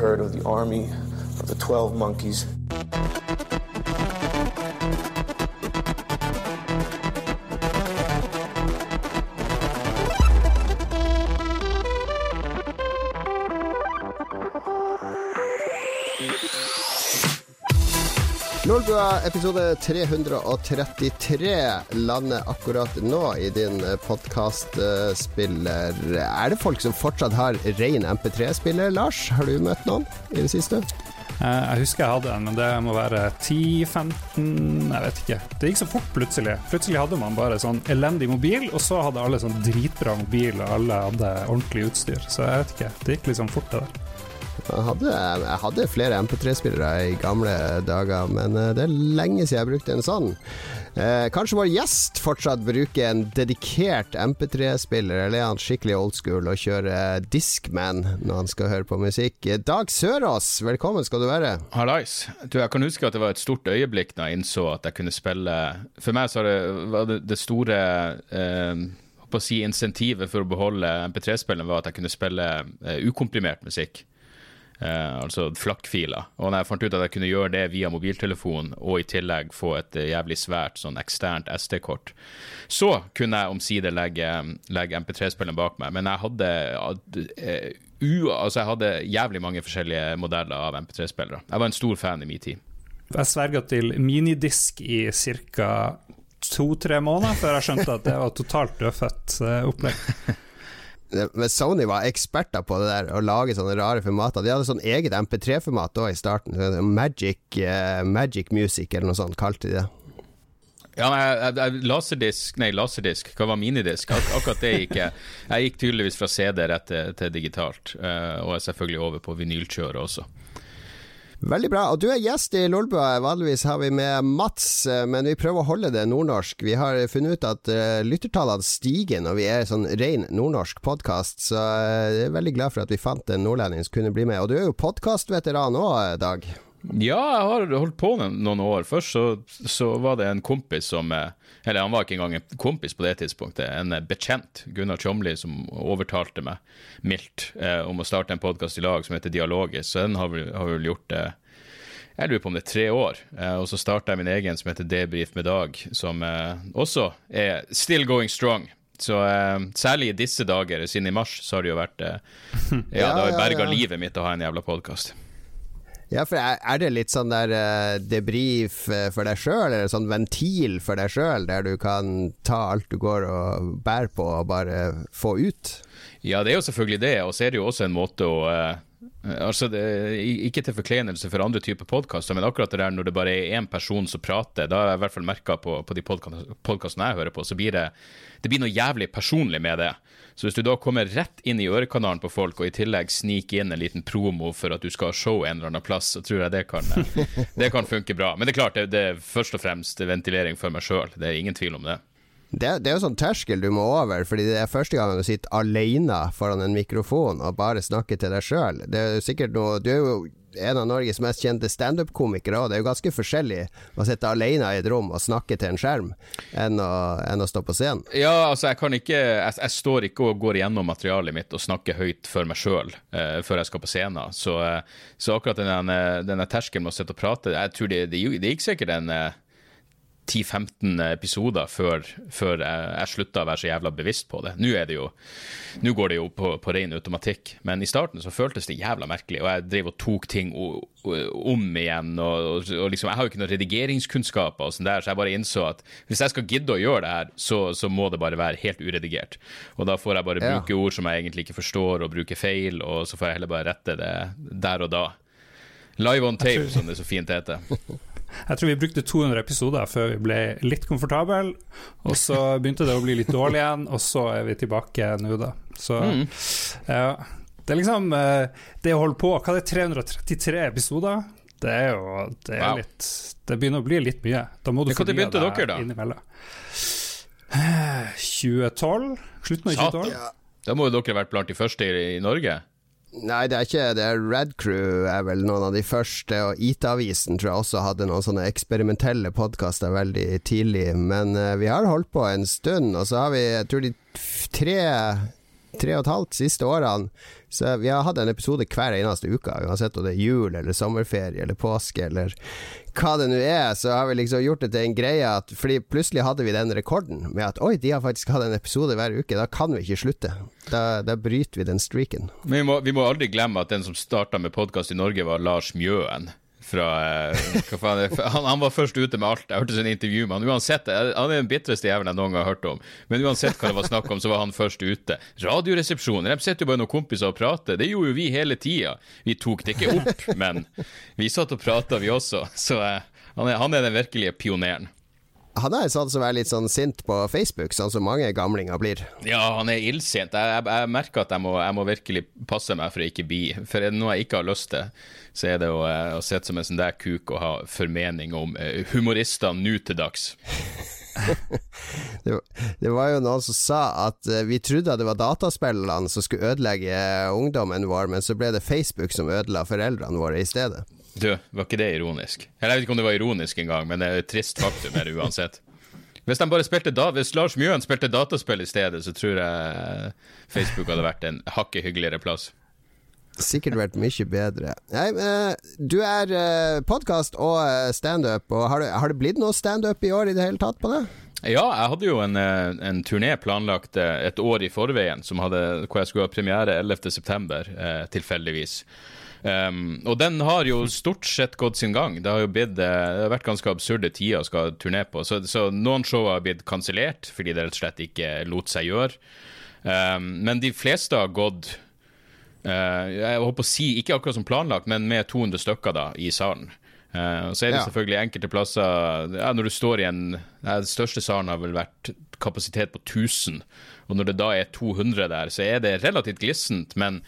heard of the army of the 12 monkeys. Lolbua episode 333 lander akkurat nå i din podkastspiller. Er det folk som fortsatt har ren MP3-spiller, Lars? Har du møtt noen i det siste? Eh, Jeg husker jeg hadde en, men det må være 10-15 Jeg vet ikke. Det gikk så fort plutselig. Plutselig hadde man bare sånn elendig mobil, og så hadde alle sånn dritbra mobil, og alle hadde ordentlig utstyr. Så jeg vet ikke. Det gikk liksom fort, det der. Jeg hadde, jeg hadde flere MP3-spillere i gamle dager, men eh, det er lenge siden jeg brukte en sånn. Eh, kanskje vår gjest fortsatt bruker en dedikert MP3-spiller, eller er han skikkelig old school og kjører Discman når han skal høre på musikk? Dag Sørås, velkommen skal du være. Hallais. Du, jeg kan huske at det var et stort øyeblikk da jeg innså at jeg kunne spille For meg så var det, det, store eh, på å si insentivet for å beholde MP3-spilleren var at jeg kunne spille eh, ukomprimert musikk. Eh, altså flakkfiler. Og når jeg fant ut at jeg kunne gjøre det via mobiltelefon, og i tillegg få et eh, jævlig svært sånn eksternt SD-kort, så kunne jeg omsider legge, legge MP3-spilleren bak meg. Men jeg hadde uh, u, altså jeg hadde jævlig mange forskjellige modeller av MP3-spillere. Jeg var en stor fan i min tid. Jeg sverga til minidisk i ca. to-tre måneder før jeg skjønte at det var totalt dødfødt opplegg. Men Sony var eksperter på det der, å lage sånne rare formater. De hadde sånn eget MP3-format òg i starten. Magic, uh, Magic Music eller noe sånt kalte de det. Ja, laserdisk Nei, laserdisk. Hva var minidisk? Ak akkurat det gikk jeg. Jeg gikk tydeligvis fra CD rett til, til digitalt, uh, og er selvfølgelig over på vinylkjøret også. Veldig bra. Og du er gjest i Lolbua. Vanligvis har vi med Mats, eh, men vi prøver å holde det nordnorsk. Vi har funnet ut at uh, lyttertallene stiger når vi er sånn ren nordnorsk podkast, så uh, jeg er veldig glad for at vi fant en nordlending som kunne bli med. Og du er jo podkastveteran òg, Dag. Ja, jeg har holdt på noen år. Først så, så, var det en kompis som Eller han var ikke engang en kompis på det tidspunktet, en bekjent, Gunnar Tjomli, som overtalte meg mildt eh, om å starte en podkast i lag som heter Dialogisk. Så den har vi, har vi vel gjort eh, jeg lurer på om det er tre år. Eh, og så starta jeg min egen som heter Debrif med Dag, som eh, også er still going strong. Så eh, særlig i disse dager, siden i mars, så har det jo vært Ja, det har berga livet mitt å ha en jævla podkast. Ja, for er det litt sånn der uh, debrief for deg sjøl, eller sånn ventil for deg sjøl, der du kan ta alt du går og bærer på og bare få ut? Ja, det er jo selvfølgelig det, og så er det jo også en måte å uh, Altså, det, Ikke til forkleinelse for andre typer podkaster, men akkurat det der når det bare er én person som prater, da har jeg i hvert fall merka på, på, de podkastene jeg hører på, så blir det, det blir noe jævlig personlig med det. Så hvis du da kommer rett inn i ørekanalen på folk, og i tillegg sniker inn en liten promo for at du skal ha show en eller annen plass, så tror jeg det kan, det kan funke bra. Men det er klart, det, det er først og fremst ventilering for meg sjøl. Det er ingen tvil om det. Det, det, er jo sånn terskel du må over, fordi det er første gang du sitter alene foran en mikrofon og bare snakker til deg sjøl. Du er jo en av Norges mest kjente standup-komikere og Det er jo ganske forskjellig å sitte alene i et rom og snakke til en skjerm enn å, enn å stå på scenen. Ja, altså jeg kan ikke jeg, jeg, står ikke og går gjennom materialet mitt og snakker høyt for meg sjøl eh, før jeg skal på scenen. Så, uh, så akkurat denne, denne terskelen med å sitte og prate, jeg tror det, det, det gikk sikkert en uh, 10-15 episoder før, før jeg, jeg slutta å være så jævla bevisst på det. Nå, det jo, nå går det jo på, på ren automatikk, men i starten så føltes det jævla merkelig, og jeg drev og tok ting om igjen. Og, og, og liksom, Jeg har jo ikke noen redigeringskunnskaper, og sånn der, så jeg bare innså at hvis jeg skal gidde å gjøre det her, så, så må det bare være helt uredigert. Og da får jeg bare ja. bruke ord som jeg egentlig ikke forstår, og bruke feil, og så får jeg heller bare rette det der og da. Live on tape, som det så fint heter. Jeg tror vi brukte 200 episoder før vi ble litt komfortable, og så begynte det å bli litt dårlig igjen, og så er vi tilbake nå, da. Så mm. ja, det er liksom Det å holde på Hva er det, 333 episoder? Det er jo det er wow. litt Det begynner å bli litt mye. Da må du begynte dere, da? Innimellom. 2012? Slutten av 2012? Ja. Da må jo dere vært blant de første i Norge? Nei, det er ikke det. Er Red Crew er vel noen av de første, og IT-avisen tror jeg også hadde noen sånne eksperimentelle podkaster veldig tidlig. Men uh, vi har holdt på en stund, og så har vi, jeg tror de tre tre og et halvt siste årene. Så vi har hatt en episode hver eneste uke, uansett om det er jul eller sommerferie eller påske eller hva det nå er. Så har vi liksom gjort det til en greie at Fordi plutselig hadde vi den rekorden med at oi, de har faktisk hatt en episode hver uke. Da kan vi ikke slutte. Da, da bryter vi den streaken. Men vi må, vi må aldri glemme at den som starta med podkast i Norge, var Lars Mjøen fra eh, faen, er- han, han var først ute med alt. Jeg hørte sånn intervju med han. Uansett, eh, han er den bitreste jævelen jeg noen gang har hørt om. Men uansett hva det var snakk om, så var han først ute. Radioresepsjonen. De sitter jo bare noen kompiser og prater. Det gjorde jo vi hele tida. Vi tok det ikke opp, men vi satt og prata, vi også. Så eh, han, er, han er den virkelige pioneren. Han er sånn som er litt sånn sint på Facebook, sånn som mange gamlinger blir. Ja, han er illsint. Jeg, jeg, jeg merker at jeg må, jeg må virkelig passe meg for å ikke bli For er det noe jeg ikke har lyst til, så er det å, eh, å sitte som en sånn der kuk og ha formening om eh, humorister nå til dags. Det, det var jo noen som sa at eh, vi trodde det var dataspillene som skulle ødelegge ungdommen vår, men så ble det Facebook som ødela foreldrene våre i stedet. Du, var ikke det ironisk? Eller jeg vet ikke om det var ironisk engang, men det er et trist faktum her uansett. Hvis, hvis Lars Mjøen spilte dataspill i stedet, så tror jeg Facebook hadde vært en hakket hyggeligere plass. Sikkert vært mye bedre. Nei, eh, du er eh, podkast og eh, standup, og har det, har det blitt noe standup i år i det hele tatt på det? Ja, jeg hadde jo en, en turné planlagt et år i forveien, hadde, hvor jeg skulle ha premiere 11.9., eh, tilfeldigvis. Um, og den har jo stort sett gått sin gang. Det har jo blitt, det har vært ganske absurde tider å skal turné på. Så, så noen show har blitt kansellert fordi det rett og slett ikke lot seg gjøre. Um, men de fleste har gått Jeg håper å si ikke akkurat som planlagt, men med 200 stykker da i salen. Eh, så er det Ja. selvfølgelig enkelte plasser ja, Når du står i en Den største salen har vel vært kapasitet på 1000, og når det da er 200 der, så er det relativt glissent, men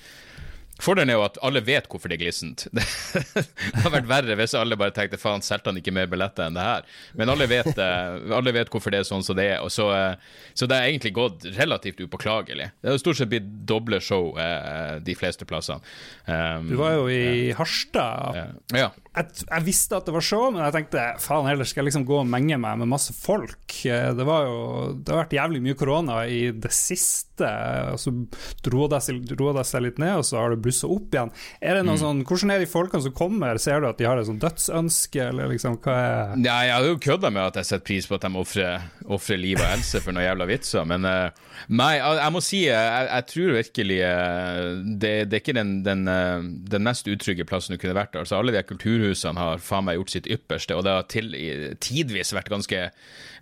Fordelen er jo at alle vet hvorfor det er glissent. Det har vært verre hvis alle bare tenkte faen, solgte han ikke mer billetter enn det her? Men alle vet, eh, alle vet hvorfor det er sånn som det er. Så, eh, så det har egentlig gått relativt upåklagelig. Det har stort sett blitt doble show eh, de fleste plassene. Um, Du var jo i Harstad. ja. Jeg, jeg visste at det var show, men jeg tenkte faen heller skal jeg liksom gå og menge meg med masse folk. Det var jo Det har vært jævlig mye korona i det siste, og så dro det seg, det litt ned, og så har det blussa opp igjen. Er det noe sånn, Hvordan er de folkene som kommer? Ser du at de har et sånn dødsønske, eller liksom hva er Ja, jeg hadde jo kødda med at jeg setter pris på at de ofrer liv og helse for noen jævla vitser, men eh, nei, jeg, må si eh, jeg, jeg tror virkelig eh, det, det er ikke den, den, den mest utrygge plassen du kunne vært. Altså, alle de kulturhusene har faen meg gjort sitt ypperste, og det har til, tidvis vært ganske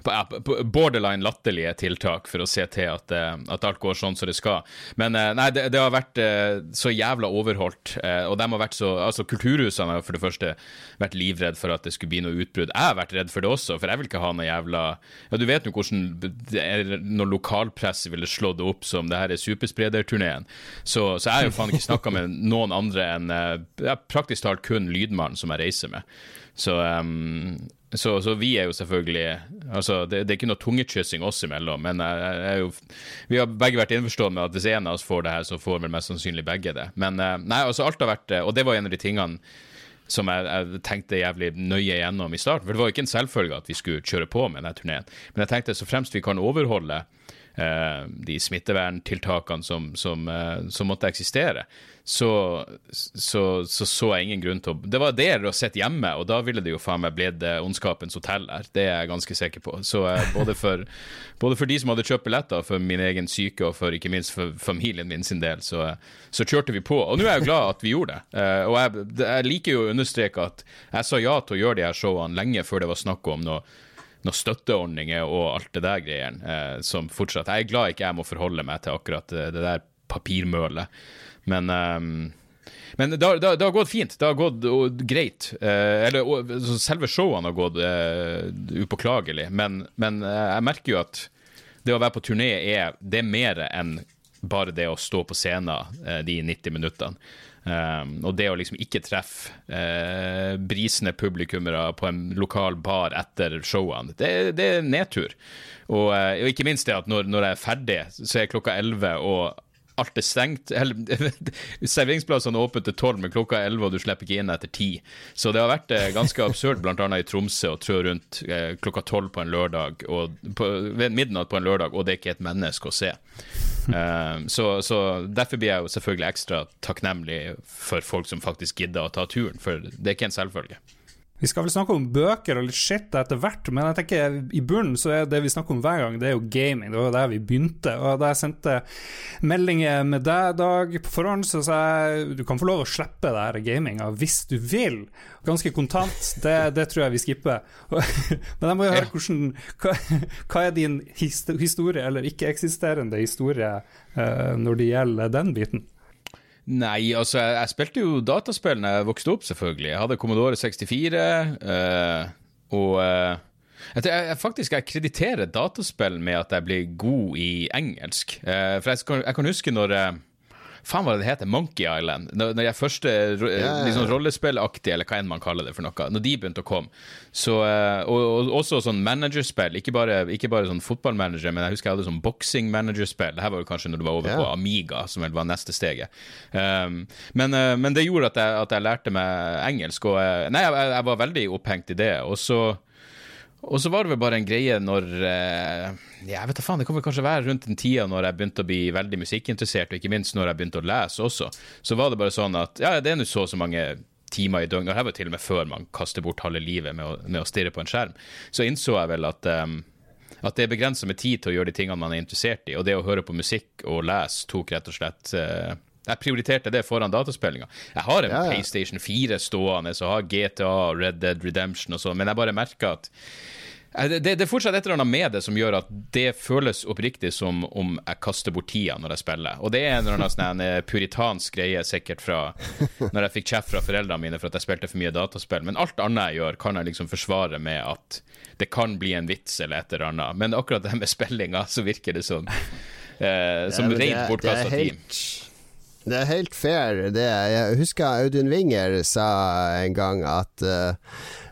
på- på- borderline latterlige tiltak for å se til at, eh, at alt går sånn som det skal. Men eh, nei, det, det har vært eh, så jævla overholdt, og de har vært så Altså, kulturhusene har for det første vært livredd for at det skulle bli noe utbrudd. Jeg har vært redd for det også, for jeg vil ikke ha noe jævla Ja, du vet jo hvordan når lokalpress ville slå det opp som det her er supersprederturneen. Så, så jeg har jo faen ikke snakka med noen andre enn ja, praktisk talt kun lydmannen som jeg reiser med. Så, ehm, så, så vi er jo selvfølgelig Altså, det, det er ikke noe tungekyssing oss imellom, men jeg, jeg jo Vi har begge vært innforstått med at hvis en av oss får det her, så får vel mest sannsynlig begge det. Men eh, nei, altså alt har vært det Og det var en av de tingene som jeg, jeg tenkte jævlig nøye gjennom i starten. For det var jo ikke en selvfølge at vi skulle kjøre på med denne turneen. Men jeg tenkte så fremst vi kan overholde eh, de smitteverntiltakene som, som, eh, som måtte eksistere, så så, så så jeg ingen grunn til å Det var det å sitte hjemme, og da ville det jo faen meg blitt eh, Ondskapens hotell her. Det er jeg ganske sikker på. Så eh, både, for, både for de som hadde kjøpt billetter, for min egen syke, og for ikke minst for familien min sin del, så, så kjørte vi på. Og nå er jeg glad at vi gjorde det. Eh, og jeg, jeg liker jo å understreke at jeg sa ja til å gjøre de her showene lenge før det var snakk om noe noen støtteordninger og alt det der greiene eh, som fortsatt Jeg er glad ikke jeg må forholde meg til akkurat eh, det der papirmølet. Men ehm, men det har, det, har, det har gått fint. Det har gått og, greit. Eh, eller og, selve showene har gått eh, upåklagelig, men, men eh, jeg merker jo at det å være på turné er, det er mer enn bare det å stå på scenen de 90 minuttene. Um, og det å liksom ikke treffe uh, brisende publikummere på en lokal bar etter showene, det, det er nedtur. Og, uh, og ikke minst det at når, når jeg er ferdig, så er klokka 11, og alt er stengt. Serveringsplassene er åpne til tolv, men klokka er elleve, og du slipper ikke inn etter ti. Så det har vært eh, ganske absurd, bl.a. i Tromsø, å trå rundt eh, klokka tolv på en lørdag, og på, ved midnatt på en lørdag, og det er ikke et menneske å se. Uh, så, så, derfor blir jeg jo selvfølgelig ekstra takknemlig for folk som faktisk gidder å ta turen, for det er ikke en selvfølge. Vi skal vel snakke om bøker og litt shit etter hvert, men jeg tenker i bunnen så er det vi snakker om hver gang, det er jo gaming. Det var der vi begynte. Og Da jeg sendte meldinger med deg, Dag, på forhånd, så sa jeg du kan få lov å slippe det her gaminga hvis du vil. Ganske kontant. Det, det tror jeg vi skipper. men jeg må jo høre hvordan, hva, hva, er din historie, eller ikke-eksisterende historie, uh, når det gjelder den biten? Nei, altså, jeg, jeg, spilte jo dataspill da jeg vokste opp, selvfølgelig. Jeg hadde Commodore 64, øh, og øh, jeg, jeg, faktisk jeg krediterer dataspill med at jeg blir god i engelsk. Uh, for jeg, jeg, kan huske når Faen hva det heter, Monkey Island. Når, når jeg første yeah. liksom rollespillaktig, eller hva enn man kaller det for noe, når de begynte å komme. Så, eh, og, og, også sånn managerspill, ikke bare, ikke bare sånn fotballmanager, men jeg husker jeg hadde sånn boksing-managerspill. Det her var jo kanskje når du var over yeah. på Amiga, som vel var neste steget. Um, men, uh, men, det gjorde at jeg, at jeg, lærte meg engelsk, og uh, nei, jeg, jeg var veldig opphengt i det. Og så og så var det vel bare en greie når eh, Jeg vet da faen, det kan vel kanskje være rundt den tida når jeg begynte å bli veldig musikkinteressert, og ikke minst når jeg begynte å lese også. Så var det bare sånn at ja, det er nå så og så mange timer i døgnet, og her var til og med før man kaster bort halve livet med å, med å stirre på en skjerm. Så innså jeg vel at um, at det er begrensa med tid til å gjøre de tingene man er interessert i, og det å høre på musikk og lese tok rett og slett uh, jeg prioriterte det foran dataspillinga. Jeg har en ja, ja. PlayStation 4 stående, så har GTA, Red Dead Redemption og sånn, men jeg bare merker at det, det, er fortsatt et eller annet med det som gjør at det føles oppriktig som om jeg kaster bort tida når jeg spiller. Og det er en eller annen sånn eh, puritansk greie sikkert fra når jeg fikk kjeft fra foreldrene mine for at jeg spilte for mye dataspill. Men alt annet jeg gjør, kan jeg liksom forsvare med at det kan bli en vits eller et eller annet. Men akkurat det med spillinga, så virker det sånn eh, som rent bortkasta tid. Det er helt fair, det. Jeg husker Audun Winger sa en gang at uh,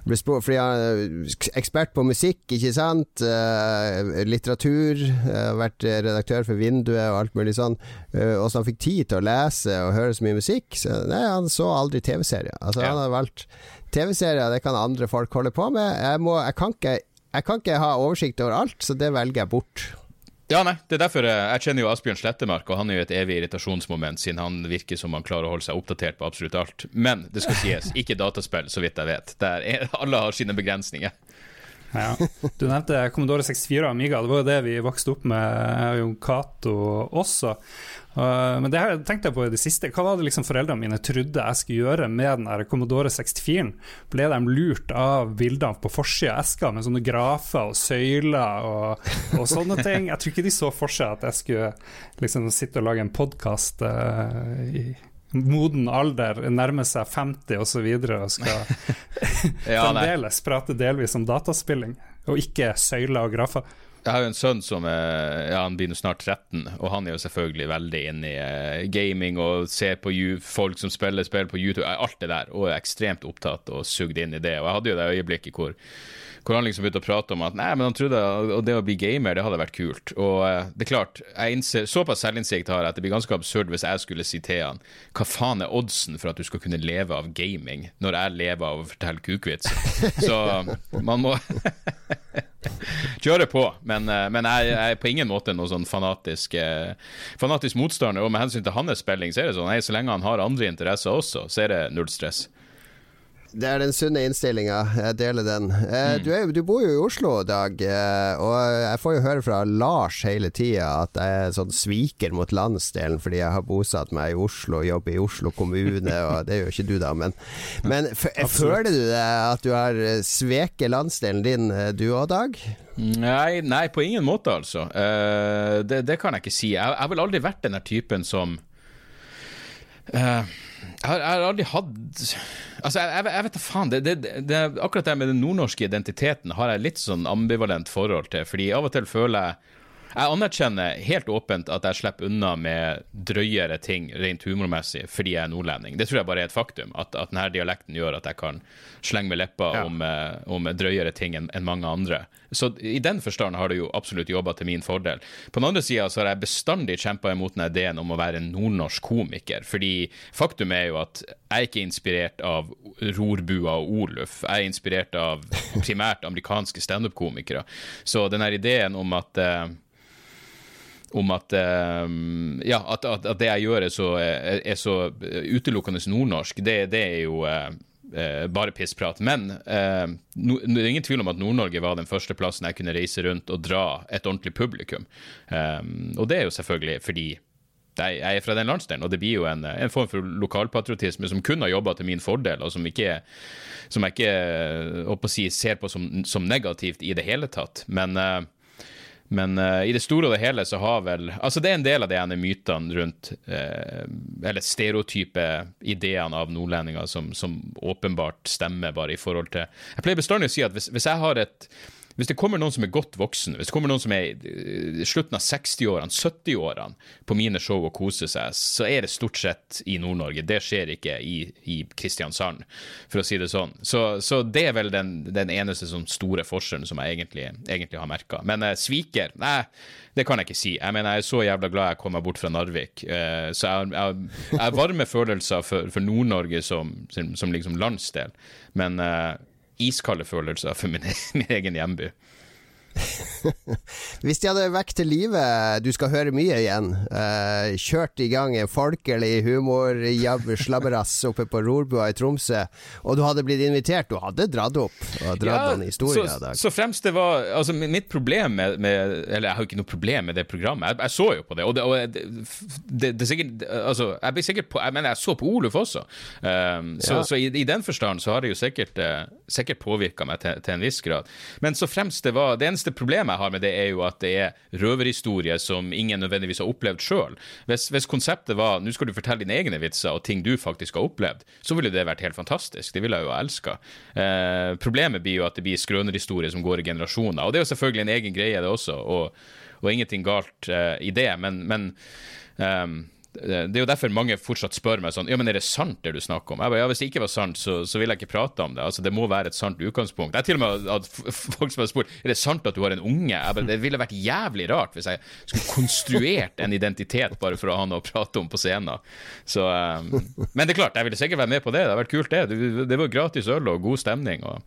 fordi han er ekspert på musikk, ikke sant. Uh, litteratur. Uh, vært redaktør for Vinduet og alt mulig sånn. Uh, og så han fikk tid til å lese og høre så mye musikk. Så, nei, han så aldri TV-serier. Altså, ja. Han har valgt TV-serier, det kan andre folk holde på med. Jeg, må, jeg, kan ikke, jeg kan ikke ha oversikt over alt, så det velger jeg bort. Ja, nei, det er derfor jeg, jeg kjenner jo Asbjørn Slettemark, og han er jo et evig irritasjonsmoment, siden han virker som han klarer å holde seg oppdatert på absolutt alt. Men det skal sies, ikke dataspill, så vidt jeg vet. Der er, alle har sine begrensninger. Ja. Du nevnte Commodore 64 og Amiga, det var jo det vi vokste opp med, Jon Cato også. Uh, men det har jeg tenkt på i det siste. Hva var det liksom foreldrene mine trodde jeg skulle gjøre med den Commodore 64-en? Ble de lurt av bildene på forsida av eska med sånne grafer og søyler og, og, sånne ting? Jeg tror ikke de så for seg at jeg skulle liksom sitte og lage en podkast uh, i moden alder, nærmer seg 50 osv. og, så og skal ja, fremdeles prate delvis om dataspilling, og ikke søyler og grafer. Jeg har jo en sønn som er, ja, han blir snart 13, og han er jo selvfølgelig veldig inne i uh, gaming og ser på folk som spiller spill på YouTube, alt det der, og er ekstremt opptatt og sugd inn i det. Og jeg hadde jo det øyeblikket hvor hvor han liksom begynte å prate om at nei, men han trodde at det å bli gamer, det hadde vært kult. Og uh, det er klart, jeg innser, såpass selvinnsikt har jeg at det blir ganske absurd hvis jeg skulle si til han hva faen er oddsen for at du skal kunne leve av gaming, når jeg lever av å fortelle kukvits? Så man må kjøre på. Men, uh, men jeg, jeg, er på ingen måte noen sånn fanatisk, uh, fanatisk motstander. Og med hensyn til hans spilling, så er det sånn nei, så lenge han har andre interesser også, så er det null stress. Det er den sunne innstillinga. Jeg deler den. Eh, mm. du, er, du, bor jo i Oslo, Dag, eh, og jeg får jo høre fra Lars hele tida at jeg er sånn sviker mot landsdelen fordi jeg har bosatt meg i Oslo og jobber i Oslo kommune, og det gjør ikke du, da. Men, men føler du deg at du har eh, sveket landsdelen din, du òg, Dag? Nei, nei, på ingen måte, altså. Uh, det, det, kan jeg ikke si. Jeg, jeg har vel aldri vært den typen som uh, jeg har, jeg har, aldri hatt Altså, jeg, jeg, vet da faen. Det, det, det, akkurat det med den nordnorske identiteten har jeg litt sånn ambivalent forhold til. Fordi av og til føler jeg Jeg anerkjenner helt åpent at jeg slipper unna med drøyere ting rent humormessig fordi jeg er nordlending. Det tror jeg bare er et faktum. At, at denne dialekten gjør at jeg kan slenge med leppa Ja. om, eh, om drøyere ting enn en mange andre. Så i den forstand har det jo absolutt jobba til min fordel. På den andre sida så har jeg bestandig kjempa imot den ideen om å være en nordnorsk komiker. Fordi faktum er jo at jeg er ikke inspirert av Rorbua og Oluf. Jeg er inspirert av primært amerikanske standup-komikere. Så den ideen om at eh, om at, eh, ja, at, at, det jeg gjør er så, er, er så utelukkende nordnorsk, det, det er jo eh, eh, bare pissprat. Men eh, no, det er ingen tvil om at Nord-Norge var den første plassen jeg kunne reise rundt og dra et ordentlig publikum. Eh, og det er jo selvfølgelig fordi jeg jeg er fra den landsdelen, og det blir jo en, en form for lokalpatriotisme som kun har jobba til min fordel, og som, ikke, som jeg ikke eh, å si, ser på som, som negativt i det hele tatt. Men eh, men uh, i det store og det hele så har vel Altså, det er en del av de ene mytene rundt uh, Eller stereotype ideene av nordlendinger som, som åpenbart stemmer, bare i forhold til Jeg pleier bestandig å si at hvis, hvis jeg har et hvis det kommer noen som er godt voksen, hvis det kommer noen som er i slutten av 60-årene, 70-årene, på mine show og koser seg, så er det stort sett i Nord-Norge. Det skjer ikke i, i Kristiansand, for å si det sånn. Så, så det er vel den, den eneste sånn store forskjellen som jeg egentlig, egentlig har merka. Men eh, sviker, nei, det kan jeg ikke si. Jeg mener, jeg er så jævla glad jeg kom meg bort fra Narvik. Eh, så jeg, jeg har varme følelser for, for Nord-Norge som, som, som liksom landsdel. Men eh, iskalde følelser for min, min egen hjemby. Hvis de hadde vekk til live Du skal høre mye igjen. Eh, kjørt i gang en folkelig humor-slabberas oppe på Rorbua i Tromsø, og du hadde blitt invitert, du hadde dratt opp og dratt noen historier. så, så fremst det var Altså, mitt problem med, med Eller jeg har jo ikke noe problem med det programmet. Jeg, jeg så jo på det, og det, og det, det, er sikkert Altså, jeg blir sikkert på Jeg mener, jeg så på Oluf også, um, så, Ja. så i, i den forstand så har det jo sikkert, uh, sikkert påvirka meg til, til en viss grad. Men så fremst det var Det eneste problemet jeg har med det, er jo at det er røverhistorier som ingen nødvendigvis har opplevd sjøl. Hvis, hvis konseptet var nå skal du fortelle dine egne vitser og ting du faktisk har opplevd, så ville det vært helt fantastisk. Det ville jeg jo ha elska. Eh, problemet blir jo at det blir skrønerhistorier som går i generasjoner. Og det er jo selvfølgelig en egen greie, det også, og, og ingenting galt eh, i det, men, men ehm, det er jo derfor mange fortsatt spør meg sånn Ja, men er det sant det du snakker om? Jeg bare, ja, Hvis det ikke var sant, så, så vil jeg ikke prate om det. Altså, Det må være et sant utgangspunkt. Jeg er til og med at folk som har spurt Er det sant at du har en unge. Jeg bare, det ville vært jævlig rart hvis jeg skulle konstruert en identitet bare for å ha noe å prate om på scenen. Så, um, men det er klart, jeg ville sikkert være med på det. Det hadde vært kult, det. Det- Det var gratis øl og god stemning. Og,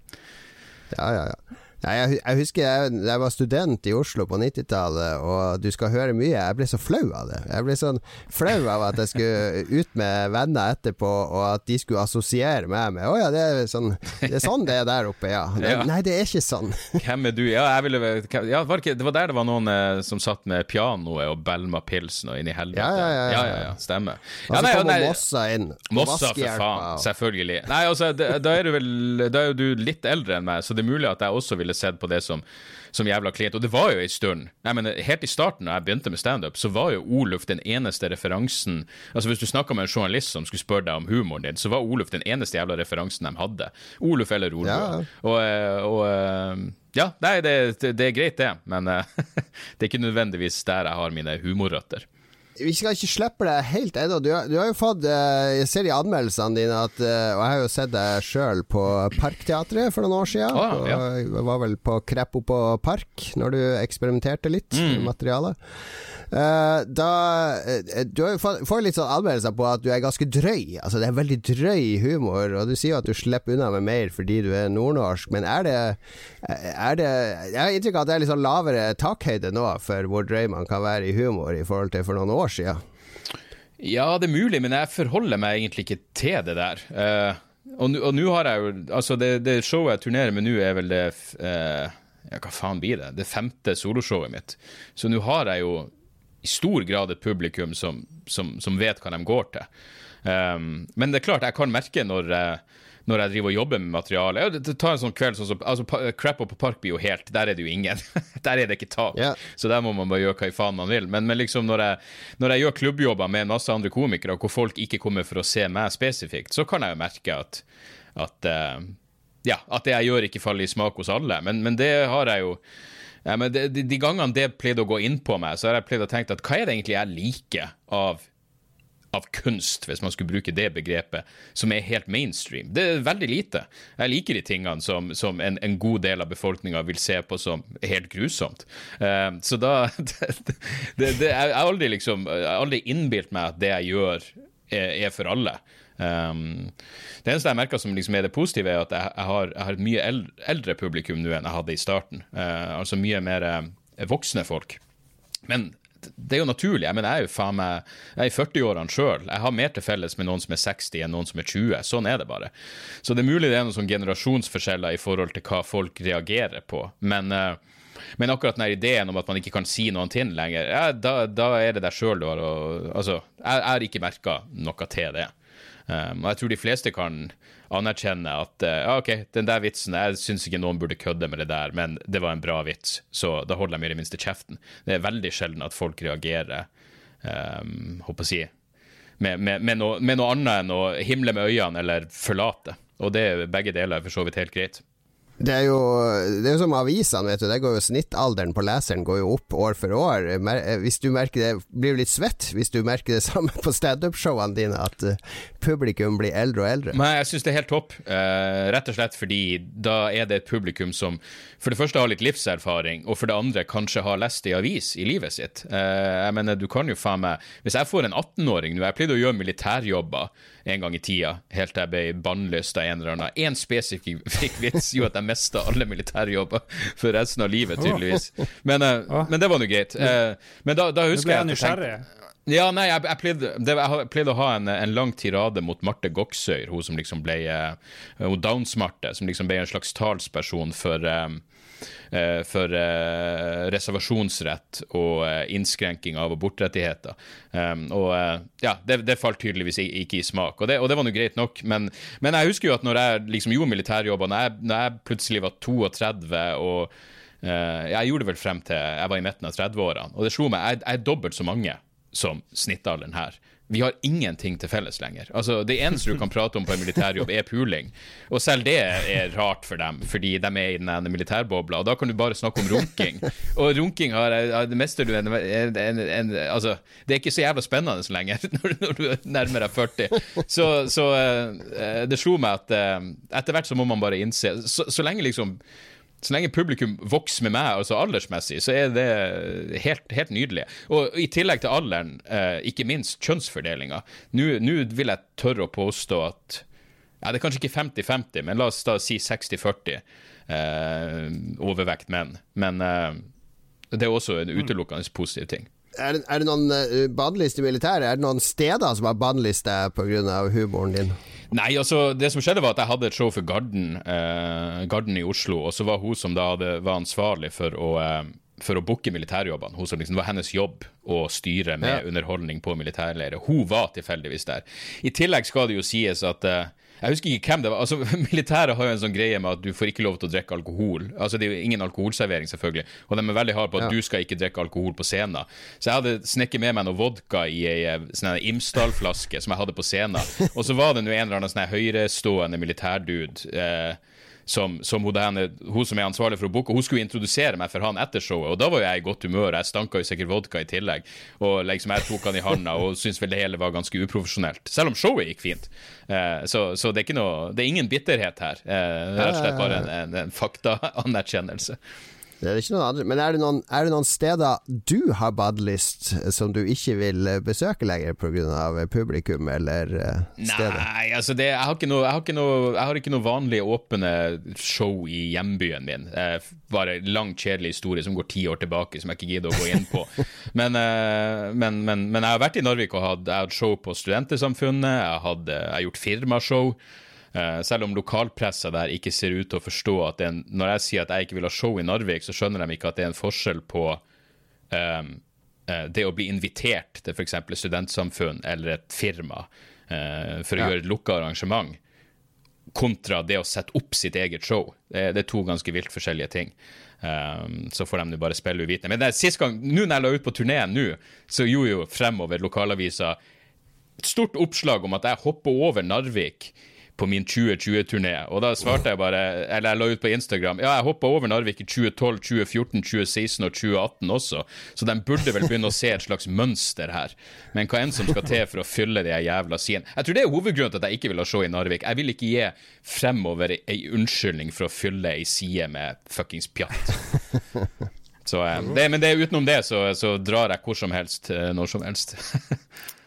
Ja, ja, ja. Jeg, jeg husker jeg, jeg var student i Oslo på 90-tallet, og du skal høre mye. Jeg ble så flau av det. Jeg ble sånn flau av at jeg skulle ut med venner etterpå, og at de skulle assosiere meg med Å ja, det er sånn det er sånn det er der oppe, ja. Det, Ja. Nei, det er ikke sånn. Hvem er du? Ja, ville, ja, var det, ikke, det var der det var noen eh, som satt med pianoet og Belma Pilsen og inn i helvete. Ja, ja, ja, ja. stemmer. Og så kommer Mossa inn. Mossa, for faen. og- Selvfølgelig. Nei, altså, da, er du vel Da er jo du litt eldre enn meg, så det er mulig at jeg også ville sett på det som, som jævla klient. Og det var jo ei stund. Jeg mener, helt i starten, da jeg begynte med standup, så var jo Oluf den eneste referansen Altså, hvis du snakka med en journalist som skulle spørre deg om humoren din, så var Oluf den eneste jævla referansen de hadde. Oluf eller Oluf. Ja. Og, eh, og eh, ja, nei, det, det, det er greit, det, men eh, det er ikke nødvendigvis der jeg har mine humorrøtter. Vi skal ikke slippe deg helt ennå. Du, du har jo fått eh, Jeg ser i anmeldelsene dine at eh, Og jeg har jo sett deg sjøl på Parkteatret for noen år siden. Oh, ja. Og jeg var vel på Kreppo på Park når du eksperimenterte litt Mm. med materialet. Eh, da Du har jo fått, får litt sånn anmeldelser på at du er ganske drøy. Altså Det er veldig drøy humor, og du sier jo at du slipper unna med mer fordi du er nordnorsk, men er det, er det Jeg har inntrykk av at det er litt sånn lavere takhøyde nå for hvor drøy man kan være i humor i forhold til for noen år siden. Ja, det er mulig, men jeg forholder meg egentlig ikke til det der. Uh, og nå- har jeg jo Altså, det, det showet jeg turnerer med nå, er vel det eh, Ja, hva faen blir det? Det femte soloshowet mitt. Så nå har jeg jo i stor grad et publikum som, som, som vet hva de går til. Um, men det er klart, jeg kan merke når jeg, når jeg driver og jobber med materiale ja, tar en sånn kveld sånn som altså, pa- Crap på Park blir jo helt Der er det jo ingen. der er det ikke tak. Yeah. Så der må man bare gjøre hva i faen man vil. Men, men liksom når jeg, når jeg gjør klubbjobber med en masse andre komikere, hvor folk ikke kommer for å se meg spesifikt, så kan jeg jo merke at, at uh, ja, at det jeg gjør ikke faller i smak hos alle. Men, men det har jeg jo ja, de, de gangene det pleide å gå inn på meg, så har jeg pleid å tenke at hva er det egentlig jeg liker av av kunst, hvis man skulle bruke det begrepet, som er helt mainstream. Det er veldig lite. Jeg liker de tingene som, som en, en, god del av befolkninga vil se på som helt grusomt. Uh, så da det, det, det, Jeg har aldri liksom aldri innbilt meg at det jeg gjør, er, er for alle. Um, det eneste jeg merker som liksom er det positive, er at jeg, jeg, har, jeg har, et mye eldre publikum nå enn jeg hadde i starten. Uh, altså mye mer uh, voksne folk. Men det er jo naturlig. Jeg, mener, jeg er jo faen meg Jeg er i 40-årene sjøl. Jeg har mer til felles med noen som er 60 enn noen som er 20. Sånn er det bare. Så det er mulig det er noen sånn generasjonsforskjeller i forhold til hva folk reagerer på. Men, uh, men akkurat den ideen om at man ikke kan si noen ting lenger, ja, da, da, er det deg sjøl du har å Altså, jeg har ikke merka noe til det. Um, og jeg tror de fleste kan anerkjenne at uh, OK, den der vitsen Jeg syns ikke noen burde kødde med det der, men det var en bra vits, så da holder jeg meg i det minste kjeften. Det er veldig sjelden at folk reagerer, um, håper å si, med, med, med, noe, med noe annet enn å himle med øynene eller forlate. Og det, begge deler er for så vidt helt greit. Det er jo det er jo som avisene, vet du. Det går jo Snittalderen på leseren går jo opp år for år. Eh, hvis du merker det, blir du litt svett hvis du merker det samme på standup-showene dine, at eh, publikum blir eldre og eldre? Nei, jeg syns det er helt topp. Uh, rett og slett fordi da er det et publikum som for det første har litt livserfaring, og for det andre kanskje har lest i avis i livet sitt. Uh, jeg mener, du kan jo faen meg Hvis jeg får en 18-åring nå Jeg pleide å gjøre militærjobber en gang i tida, helt til jeg ble bannlyst av en eller annen. Én spesifikk vits gjorde at jeg mista alle militærjobber for resten av livet, tydeligvis. Men, uh, men det var nå greit. men da, da husker jeg at jeg ja, nei, jeg, jeg, pleide, det, jeg, pleide, å ha en, en, lang tirade mot Marte Goksøyr, hun som liksom ble uh, Downs-Marte, som liksom ble en slags talsperson for um, uh, for uh, reservasjonsrett og innskrenking av abortrettigheter. Um, og ja, det, det, falt tydeligvis ikke i smak, og det, og det var nå greit nok. Men, men, jeg husker jo at når jeg liksom gjorde militærjobber, når når jeg plutselig var 32 og Jeg gjorde det vel frem til jeg var i midten av 30-årene, og det slo meg, jeg, jeg er dobbelt så mange som snittalderen her. Vi har ingenting til felles lenger. Altså, Det eneste du kan prate om på en militærjobb, er puling. Og selv det er rart for dem, fordi de er i den militærbobla. Og da kan du bare snakke om runking. Og runking har, det mister du en, en, en, Altså, det er ikke så jævla spennende lenger når, når du nærmer deg 40. Så, så uh, det slo meg at uh, etter hvert så må man bare innse Så, så lenge liksom så lenge publikum vokser med meg, altså aldersmessig, så er det helt, helt nydelig. Og i tillegg til alderen, eh, ikke minst kjønnsfordelinga. Nå vil jeg tørre å påstå at ja, Det er kanskje ikke 50-50, men la oss da si 60-40 eh, overvekt menn. Men eh, det er også en utelukkende positiv ting. Er det, er det noen uh, bannlyst i militæret? Er det noen steder som har bannliste pga. humoren din? Nei, altså, det som skjedde var at jeg hadde et show for Garden, eh, Garden i Oslo, og så var hun som da hadde, var ansvarlig for å eh, for å booke militærjobbene. Hun som liksom, det var hennes jobb å styre med ja. underholdning på militærleirer. Hun var tilfeldigvis der. I tillegg skal det jo sies at uh, jeg husker ikke hvem det var. altså Militæret har jo en sånn greie med at du får ikke lov til å drikke alkohol. Altså Det er jo ingen alkoholservering, selvfølgelig. Og de er veldig harde på at ja. du skal ikke drikke alkohol på scenen. Så jeg hadde snekket med meg noe vodka i ei eh, sånn Imsdal-flaske som jeg hadde på scenen. Og så var det nå en eller annen sånn høyrestående militærdude. Eh, som, som hun, denne, hun, som er ansvarlig for å booke, hun skulle introdusere meg for han etter showet. Og da var jo jeg i godt humør, jeg stanka jo sikkert vodka i tillegg. Og liksom jeg tok han i handa og syntes vel det hele var ganske uprofesjonelt. Selv om showet gikk fint. Eh, så, så det, er noe, det, er ingen bitterhet her. Eh, rett og slett bare en, en, en faktaanerkjennelse. Det er ikke noen andre. Men er det noen, er det noen steder du har badelyst som du ikke vil besøke lenger pga. publikum eller stedet? Nei, altså det, jeg, har ikke noe, jeg, noe, jeg har ikke noe vanlig åpne show i hjembyen min. Eh, bare lang, kjedelig historie som går ti år tilbake, som jeg ikke gidder å gå inn på. men, men, men, men, jeg har vært i Narvik og hatt, hatt show på Studentersamfunnet. Jeg har gjort firmashow. Uh, selv om lokalpressa der ikke ser ut til å forstå at en, når jeg sier at jeg ikke vil ha show i Narvik, så skjønner de ikke at det er en forskjell på um, det å bli invitert til f.eks. studentsamfunn eller et firma uh, for å ja. gjøre et lukka arrangement, kontra det å sette opp sitt eget show. Det, det er to ganske vilt forskjellige ting. Um, så får de bare spille uvitende. Men det, sist gang, nå når jeg la ut på turneen nå, så gjorde jo fremover lokalavisa et stort oppslag om at jeg hopper over Narvik på min 2020-turné. Og da svarte jeg bare, eller jeg la ut på Instagram, ja, jeg hoppa over Narvik i 2012, 2014, 2016 og 2018 også, så de burde vel begynne å se et slags mønster her. Men hva enn som skal til for å fylle de jævla sidene. Jeg tror det er hovedgrunnen til at jeg ikke vil ha show i Narvik. Jeg vil ikke gi fremover ei unnskyldning for å fylle ei side med fuckings pjatt. Så, eh, det, men det, utenom det så, så drar jeg hvor som helst, eh, når som helst.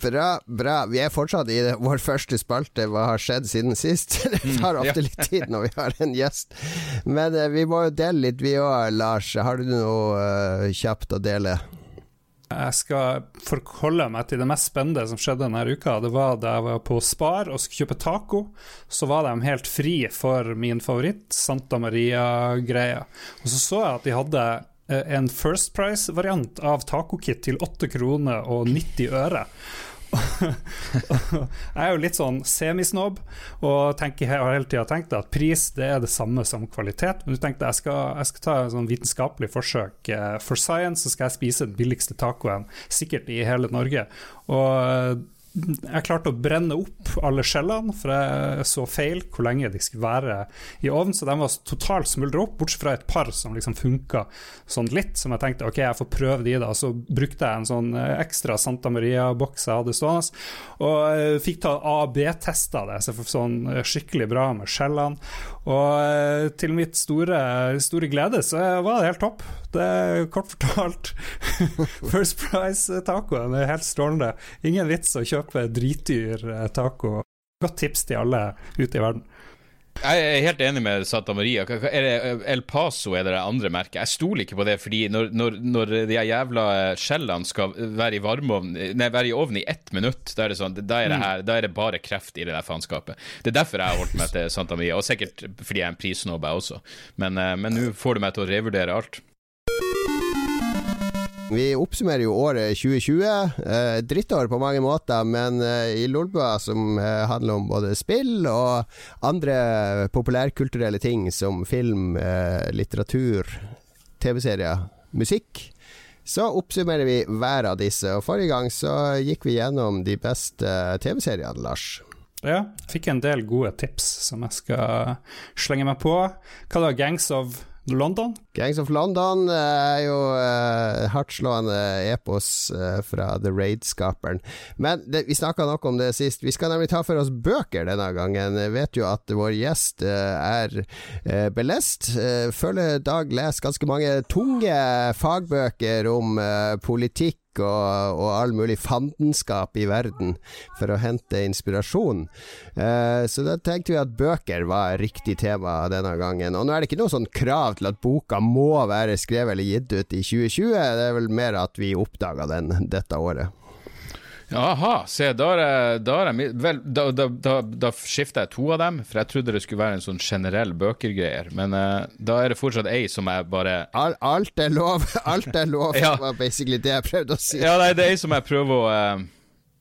Bra, bra. Vi er fortsatt i det, vår første spalte. Hva har skjedd siden sist? Det tar ofte litt tid når vi har en gjest. Men eh, vi må jo dele litt, vi òg, Lars. Har du noe uh, kjapt å dele? Jeg skal forholde meg til det mest spennende som skjedde denne uka. Det var da jeg var på Spar og skulle kjøpe taco. Så var de helt fri for min favoritt, Santa Maria-greia. Og så så jeg at de hadde eh, en First Price-variant av tacokit til 8 kroner og 90 øre. jeg er jo litt sånn semisnobb og tenker, jeg har hele tida tenkt at pris det er det samme som kvalitet. Men du tenkte jeg skal, jeg skal ta et sånn vitenskapelig forsøk. Eh, for science så skal jeg spise den billigste tacoen sikkert i hele Norge. Og jeg klarte å brenne opp alle skjellene, for jeg så feil hvor lenge de skulle være i ovnen. Så de var totalt smuldra opp, bortsett fra et par som liksom funka sånn litt. Som jeg tenkte ok, jeg får prøve de, da. Så brukte jeg en sånn eh, ekstra Santa Maria-boks jeg hadde stående, og eh, fikk ta A-B-testa det, så jeg fikk sånn eh, skikkelig bra med skjellene. Og til mitt store, store glede så var det helt topp. Det er kort fortalt First Price-tacoen er helt strålende. Ingen vits å kjøpe dritdyr eh, taco. Godt tips til alle ute i verden. Jeg er helt enig med Santa Maria. Eh, El Paso er det det andre merket? Jeg stoler ikke på det, fordi når, når, når de jævla eh, skjellene skal være i, varmeovn, nei, være i ovnen i ett minutt, da er, det sånn, da, er det mm. her, da er det bare kreft i det der faenskapet. Det er derfor jeg har holdt meg til Santa Maria, og sikkert fordi jeg er en prissnobb, jeg også. Men nå får du meg til å revurdere alt. Vi oppsummerer jo året 2020. Eh, drittår på mange måter, men eh, i Lolbua, som eh, handler om både spill og andre populærkulturelle ting som film, eh, litteratur, TV-serier, musikk, så oppsummerer vi hver av disse. Og Forrige gang så gikk vi gjennom de beste TV-seriene, Lars. Ja, fikk en del gode tips som jeg skal slenge meg på. Hva da, Gangs of London? Gangs of London eh, er jo uh, hardtslående epos uh, fra The Raid-skaperen. Men det, vi snakka nok om det sist. Vi skal nemlig ta for oss bøker denne gangen. Jeg vet jo at vår gjest uh, er belest. føler Dag leser ganske mange tunge fagbøker om politikk og, og, all mulig fandenskap i verden for å hente inspirasjon. Eh, så da tenkte vi at bøker var riktig tema denne gangen. Og nå er det ikke noe sånn krav til at boka må være skrevet eller gitt ut i 2020, det er vel mer at vi oppdaga den dette året. Jaha, se, da, er, da, er vel, da, da, da skifter jeg to av dem, for jeg trodde det skulle være en sånn generell bøkergreier. Men uh, da er det fortsatt ei som jeg bare Al, Alt er lov! Alt er lov, ja. var basically det jeg prøvde å si. Ja, nei, det er ei som jeg prøver å uh,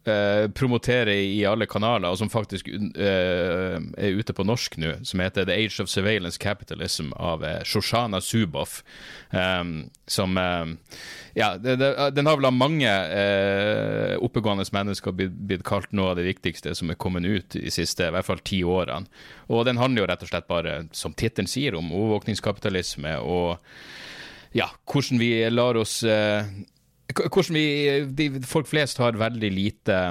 uh, promoterer i, alle kanaler, og som faktisk er ute på norsk nå, som heter The Age of Surveillance Capitalism av Shoshana Zuboff, um, som ja, det, det, den har vel av mange eh, oppegående mennesker blitt, blitt, kalt noe av det viktigste som er kommet ut de siste i hvert fall ti årene. Og den handler jo rett og slett bare, som tittelen sier, om overvåkningskapitalisme og ja, hvordan vi lar oss eh, Hvordan vi de, Folk flest har veldig lite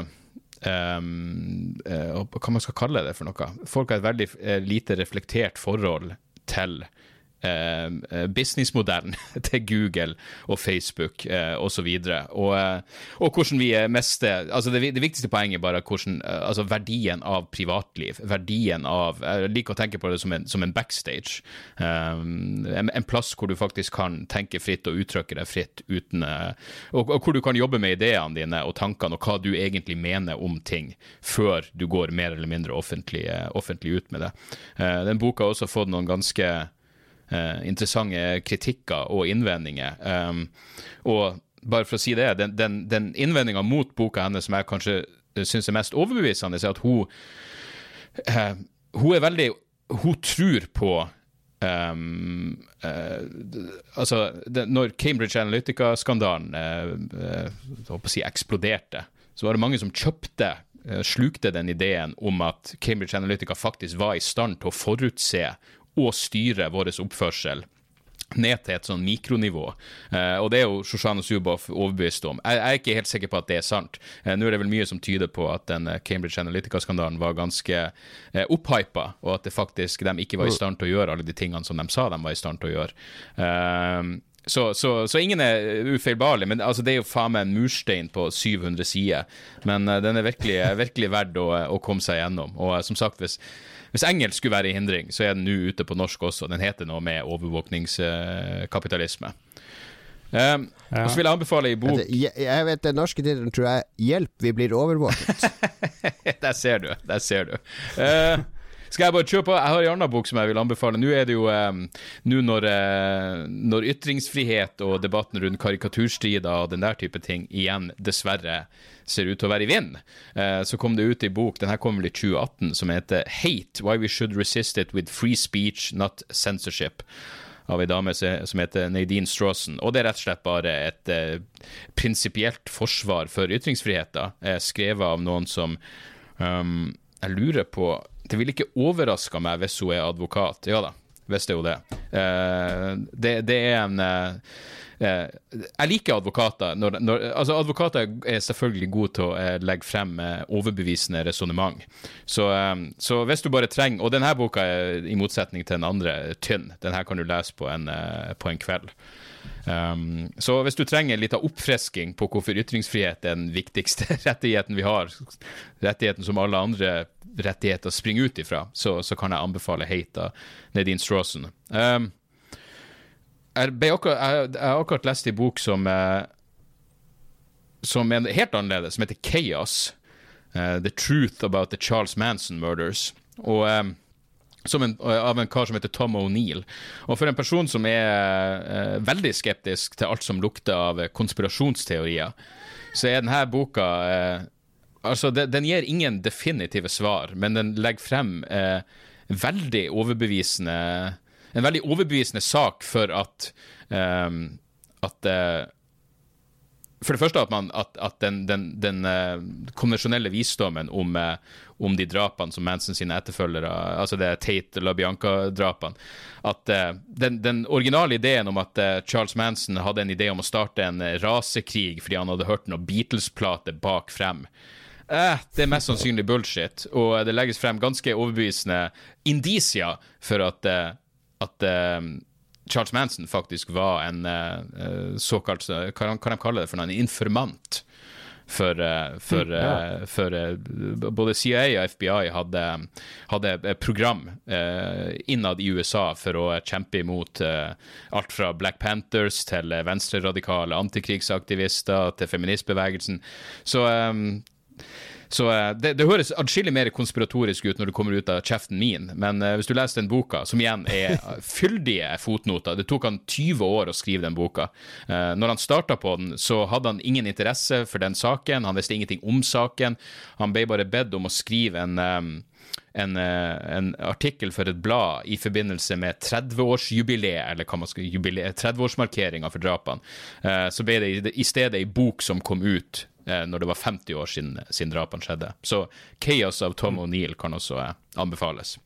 Um, uh, hva man skal kalle det for noe. Folk har et veldig uh, lite reflektert forhold til businessmodellen til Google og Facebook eh, osv. Og, og, eh, og hvordan vi mister altså det, det, viktigste poenget bare hvordan, eh, altså verdien av privatliv. Verdien av Jeg liker å tenke på det som en, som en backstage. Um, en, en, plass hvor du faktisk kan tenke fritt og uttrykke deg fritt uten og, og, hvor du kan jobbe med ideene dine og tankene og hva du egentlig mener om ting, før du går mer eller mindre offentlig, offentlig ut med det. Uh, den boka har også fått noen ganske interessante kritikker og innvendinger. Um, og bare for å si det, den, den, den innvendinga mot boka hennes som jeg kanskje syns er mest overbevisende, er at hun, uh, hun er veldig Hun tror på Um, uh, altså, det, når Cambridge Analytica-skandalen uh, si eksploderte, så var det mange som kjøpte eh, slukte den ideen om at Cambridge Analytica faktisk var i stand til å forutse og styre vår oppførsel ned til et sånn mikronivå. Eh, og det er jo Shoshana Zuboff overbevist om. Jeg, jeg, er ikke helt sikker på at det er sant. Eh, Nå er det vel mye som tyder på at den eh, Cambridge Analytica-skandalen var ganske eh, opphypa, og at det faktisk de ikke var i stand til å gjøre alle de tingene som de sa de var i stand til å gjøre. Eh, så, så, så, ingen er ufeilbarlig, men altså, det er jo faen meg en murstein på 700 sider. Men uh, den er virkelig, virkelig verdt å, å, komme seg gjennom. Og uh, som sagt, hvis, hvis engelsk skulle være i hindring, så er den nå ute på norsk også. Den heter noe med overvåkningskapitalisme. Um, ja. Og så vil jeg anbefale i bok jeg, jeg vet Den norske tittelen tror jeg 'Hjelp, vi blir overvåket'. der ser du. Der ser du. Uh, skal jeg bare kjøre på? Jeg har en annen bok som jeg vil anbefale. Nå er det jo um, Nå når, uh, når, ytringsfrihet og debatten rundt karikaturstrider og den der type ting igjen dessverre ser ut til å være i vind, uh, så kom det ut i bok, den her kom vel i 2018, som heter Hate Why We Should Resist It With Free Speech, Not Censorship av ei dame som heter Nadine Strawson. Og det er rett og slett bare et eh, prinsipielt forsvar for ytringsfriheten, eh, skrevet av noen som um, Jeg lurer på det ville ikke overraska meg hvis hun er advokat. Ja da, hvis jo det. Uh, det. det. er en uh, Jeg liker advokater. Når, når, altså Advokater er selvfølgelig gode til å legge frem overbevisende resonnement. Så, så, hvis du bare trenger Og denne boka er i motsetning til den andre tynn. Denne kan du lese på en, på en kveld. Um, så hvis du trenger litt av oppfrisking på hvorfor ytringsfrihet er den viktigste rettigheten vi har, rettigheten som alle andre rettigheter springer ut ifra, så, så kan jeg anbefale Hate av Nadine Strawson. Um, jeg, har akkurat lest en bok som, uh, som er helt annerledes, som heter Chaos. Uh, the Truth About the Charles Manson Murders. Og um, en, av en kar som heter Tom O'Neill. Og for en person som er uh, veldig skeptisk til alt som lukter av konspirasjonsteorier, så er denne boka uh, Altså, det, den gir ingen definitive svar, men den legger frem uh, veldig overbevisende En veldig overbevisende sak for at um, at for det første at, man, at, at den, den, den uh, konvensjonelle visdommen om, uh, om, de drapene som Manson sine etterfølgere Altså det Tate LaBianca-drapene At uh, den, den, originale ideen om at Charles Manson hadde en idé om å starte en rasekrig fordi han hadde hørt noen Beatles-plate bak frem. Det er mest sannsynlig bullshit, og det legges frem ganske overbevisende indisier for at, at Charles Manson faktisk var en uh, såkalt Hva kan de kalle det for noe? En informant. For, for, mm, ja. for både CIA og FBI hadde, hadde program innad i USA for å kjempe imot alt fra Black Panthers til venstreradikale antikrigsaktivister til feministbevegelsen. Så um, så uh, det, det, høres atskillig mer konspiratorisk ut når det kommer ut av kjeften min, men uh, hvis du leser den boka, som igjen er fyldige fotnoter Det tok han 20 år å skrive den boka. Uh, når han starta på den, så hadde han ingen interesse for den saken, han visste ingenting om saken. Han ble bare bedt om å skrive en en, en, artikkel for et blad i forbindelse med 30-årsjubileet, eller hva man skal 30-årsmarkeringa for drapene. så ble det i stedet ei bok som kom ut eh, når det var 50 år siden, siden drapene skjedde. Så 'Chaos' av Tom mm. O'Neill kan også eh, anbefales.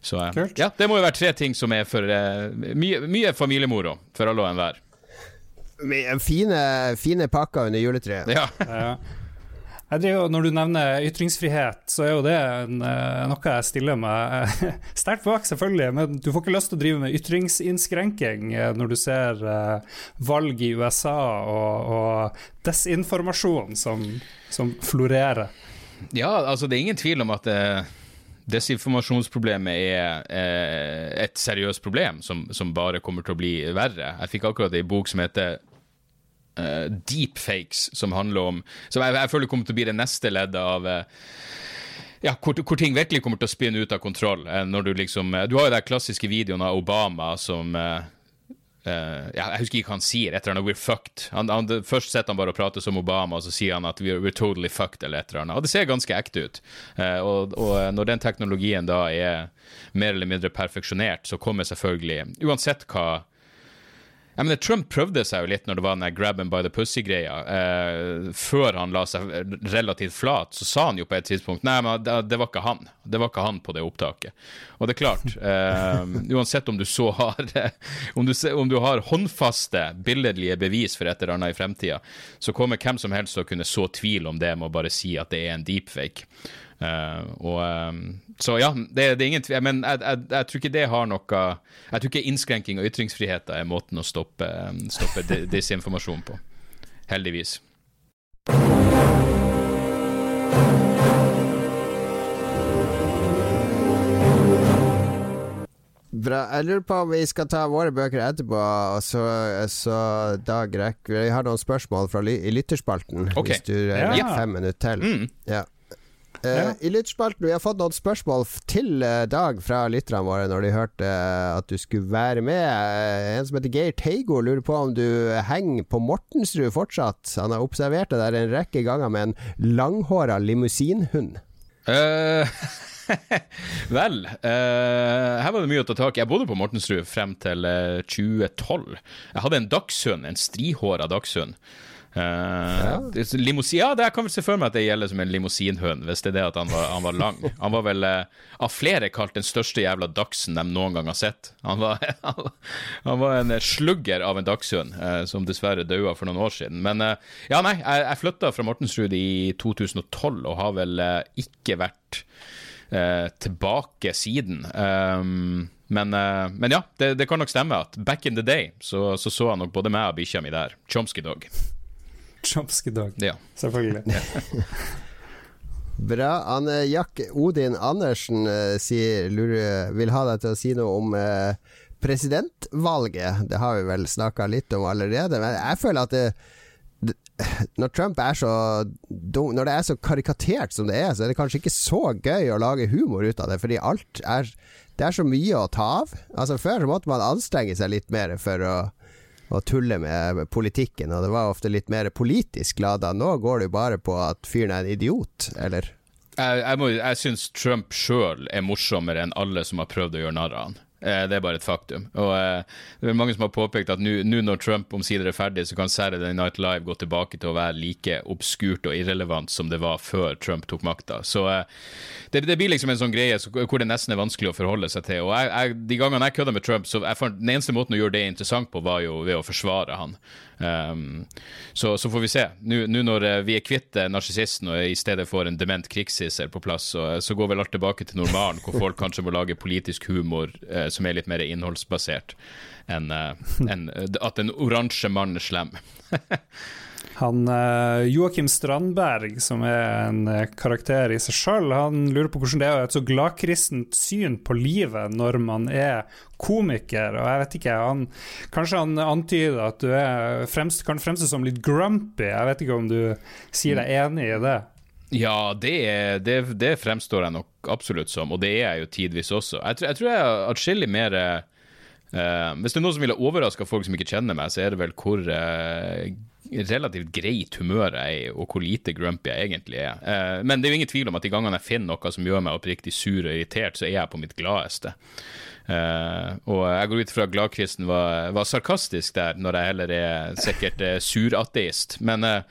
Så eh, ja, det må jo være tre ting som er for eh, mye, mye familiemoro for alle og enhver. Fine, fine pakker under juletreet. Ja. Jo, når du nevner ytringsfrihet, så er jo det en, eh, noe jeg stiller meg sterkt bak, selvfølgelig. Men du får ikke lyst til å drive med ytringsinnskrenking eh, når du ser eh, valg i USA og, og desinformasjon som, som, florerer. Ja, altså det er ingen tvil om at desinformasjonsproblemet er et seriøst problem som, som, bare kommer til å bli verre. Jeg fikk akkurat ei bok som heter uh, deepfakes, som handler om Som jeg, jeg, føler kommer til å bli det neste leddet av uh, ja, hvor, hvor, ting virkelig kommer til å spinne ut av kontroll. Uh, når Du liksom Du har jo den klassiske videoen av Obama som Uh, ja, jeg husker ikke hva han sier. Etter annet We're fucked. Han, han, først sitter han bare og prater som Obama, og så sier han at we're, we're totally fucked, eller et eller annet. Og det ser ganske ekte ut. Uh, og, og, når den teknologien da er mer eller mindre perfeksjonert, så kommer selvfølgelig, uansett hva jeg mener, Trump prøvde seg jo litt når det var den grab him by the pussy-greia. Eh, før han la seg relativt flat, så sa han jo på et tidspunkt Nei, men det, var ikke han. Det var ikke han på det opptaket. Og det er klart, eh, uansett om du så har om du, om du, har håndfaste, billedlige bevis for et eller annet i fremtida, så kommer hvem som helst til å kunne så tvil om det med å bare si at det er en deepfake. Uh, og, um, så ja, det, det er ingen tvil. Men jeg, jeg, jeg, tror ikke det har noe Jeg tror ikke innskrenking av ytringsfriheten er måten å stoppe, stoppe disinformasjon på. Heldigvis. Bra. Jeg lurer på om vi skal ta våre bøker etterpå. Så, så Dag rekker Vi har noen spørsmål fra ly i lytterspalten. Okay. Hvis du har ja. fem minutter til. Mm. Ja. Uh, I lyttspalten Vi har fått noen spørsmål til uh, Dag fra lytterne våre når de hørte uh, at du skulle være med. en som heter Geir Teigo lurer på om du henger på Mortensrud fortsatt. Han har observert deg der en rekke ganger med en langhåra limousinhund. Vel, her var det mye å ta tak i. Jeg bodde på Mortensrud frem til 2012. Jeg hadde en dagshund, en strihåra dagshund. Uh, ja. Limousin, ja, det jeg kan vel se for meg at det gjelder som en limousinhund, hvis det er det at han var, han var lang. Han var vel uh, av flere kalt den største jævla dachsen de noen gang har sett. Han var, han var en slugger av en dachshund, uh, som dessverre daua for noen år siden. Men ja, nei, jeg, jeg flytta fra Mortensrud i 2012 og har vel ikke vært tilbake siden. Um, men, men, ja, det, det, kan nok stemme at back in the day så så, så han nok både meg og bikkja mi der. Chomsky dog. Chomsky Dog. Ja. Selvfølgelig. Bra. Anne Jack Odin Andersen uh, sier, lurer, vil ha deg til å si noe om eh, presidentvalget. Det har vi vel snakka litt om allerede, men jeg føler at det, det, når Trump er så dum, Når det er så karikatert som det er, så er det kanskje ikke så gøy å lage humor ut av det, fordi alt er Det er så mye å ta av. Altså Før så måtte man anstrenge seg litt mer for å og tulle med politikken, og det var ofte litt mer politisk lada. Nå går det jo bare på at fyren er en idiot, eller? Jeg, jeg, jeg syns Trump sjøl er morsommere enn alle som har prøvd å gjøre narr av han. Eh, det er bare et faktum. Og eh, Det er mange som har påpekt at nå når Trump omsider er ferdig, så kan Saturday Night Live gå tilbake til å være like obskurt og irrelevant som det var før Trump tok makta. Så eh, det, det, blir liksom en sånn greie hvor det nesten er vanskelig å forholde seg til. Og jeg, jeg, De gangene jeg kødda med Trump, så jeg, den eneste måten å gjøre det interessant på, var jo ved å forsvare han. Um, så, så, får vi se. Nå når eh, vi er kvitt eh, narsissisten og i stedet får en dement krigssisser på plass, så, så, går vel alt tilbake til normalen, hvor folk kanskje må lage politisk humor uh, som er litt mer innholdsbasert enn uh, en, at en oransje mann er slem. Han uh, Joakim Strandberg, som er en uh, karakter i seg sjøl, han lurer på hvordan det er å ha et så gladkristent syn på livet når man er komiker. Og jeg vet ikke, han, Kanskje han antyder at du er fremst, kan fremstå som litt grumpy. Jeg vet ikke om du sier deg enig i det? Ja, det, det, det fremstår jeg nok absolutt som, og det er jeg jo tidvis også. Jeg, jeg tror jeg er atskillig mer uh, Hvis det er noe som ville overraska folk som ikke kjenner meg, så er det vel hvor relativt greit humør jeg er, og hvor lite grumpy jeg egentlig er. Eh, men det er jo ingen tvil om at de gangene jeg finner noe som gjør meg oppriktig sur og irritert, så er jeg på mitt gladeste. Uh, og jeg går ut fra at gladkristen var, var, sarkastisk der, når jeg heller er sikkert uh, surateist. Men uh,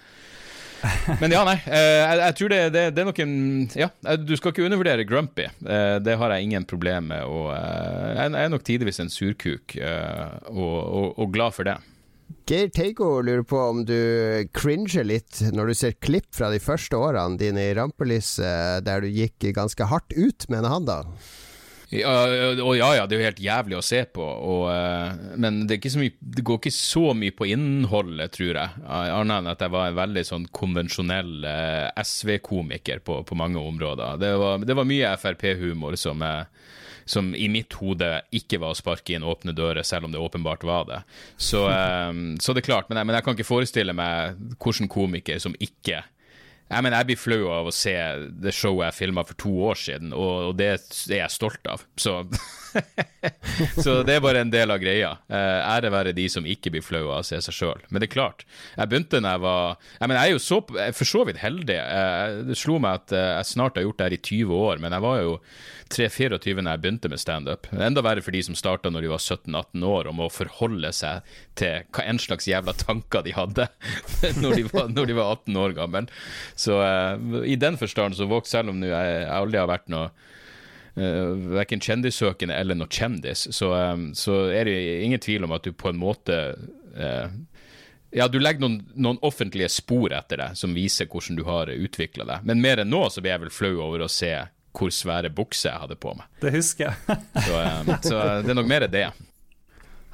men ja, nei. Jeg, jeg, tror det, det, det, er noen Ja, du skal ikke undervurdere grumpy. Det har jeg ingen problem med. Og jeg er nok tidvis en surkuk, og, og, og glad for det. Geir Teigo lurer på om du cringer litt når du ser klipp fra de første årene dine i rampelyset, der du gikk ganske hardt ut, mener han da? Ja, og ja, ja, det er jo helt jævlig å se på, og, uh, men det, mye, det, går ikke så mye på innholdet, tror jeg. Annet enn at jeg var en veldig sånn konvensjonell eh, SV-komiker på, på, mange områder. Det var, det var mye Frp-humor som jeg som i mitt hode ikke var å sparke inn åpne dører, selv om det åpenbart var det. Så, um, så det er klart, men jeg, men jeg, kan ikke forestille meg hvordan komiker som ikke jeg mener, jeg blir flau av å se det showet jeg filma for to år siden, og, og, det er jeg stolt av. Så så det er bare en del av greia. Eh, ære være de som ikke blir flaue av å se seg sjøl. Men det er klart, jeg begynte når jeg var Jeg, mener, jeg er jo så, for så vidt heldig. Eh, det slo meg at eh, jeg snart har gjort det her i 20 år, men jeg var jo 3-24 når jeg begynte med standup. Enda verre for de som starta når de var 17-18 år om å forholde seg til hva en slags jævla tanker de hadde når, de var, når de var 18 år gammel. Så eh, i den forstand så våg selv om jeg, jeg aldri har vært noe uh, verken kjendissøkende eller noe kjendis, så, um, så, er det ingen tvil om at du på en måte uh, ja, du legger noen, noen, offentlige spor etter deg som viser hvordan du har utvikla deg. Men mer enn nå så blir jeg vel flau over å se hvor svære bukser jeg hadde på meg. Det husker jeg. så, um, så, det er nok mer det.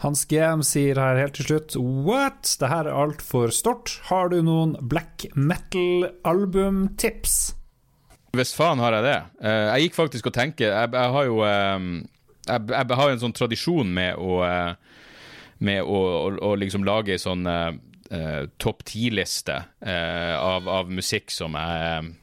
Hans GM sier her helt til slutt What? Det her er altfor stort. Har du noen black metal-albumtips? Hvis faen har jeg det. Uh, jeg gikk faktisk og tenkte Jeg, jeg har jo um, jeg, jeg, har en sånn tradisjon med å uh, Med å, å, å, liksom lage ei sånn uh, topp ti-liste av, av, musikk som jeg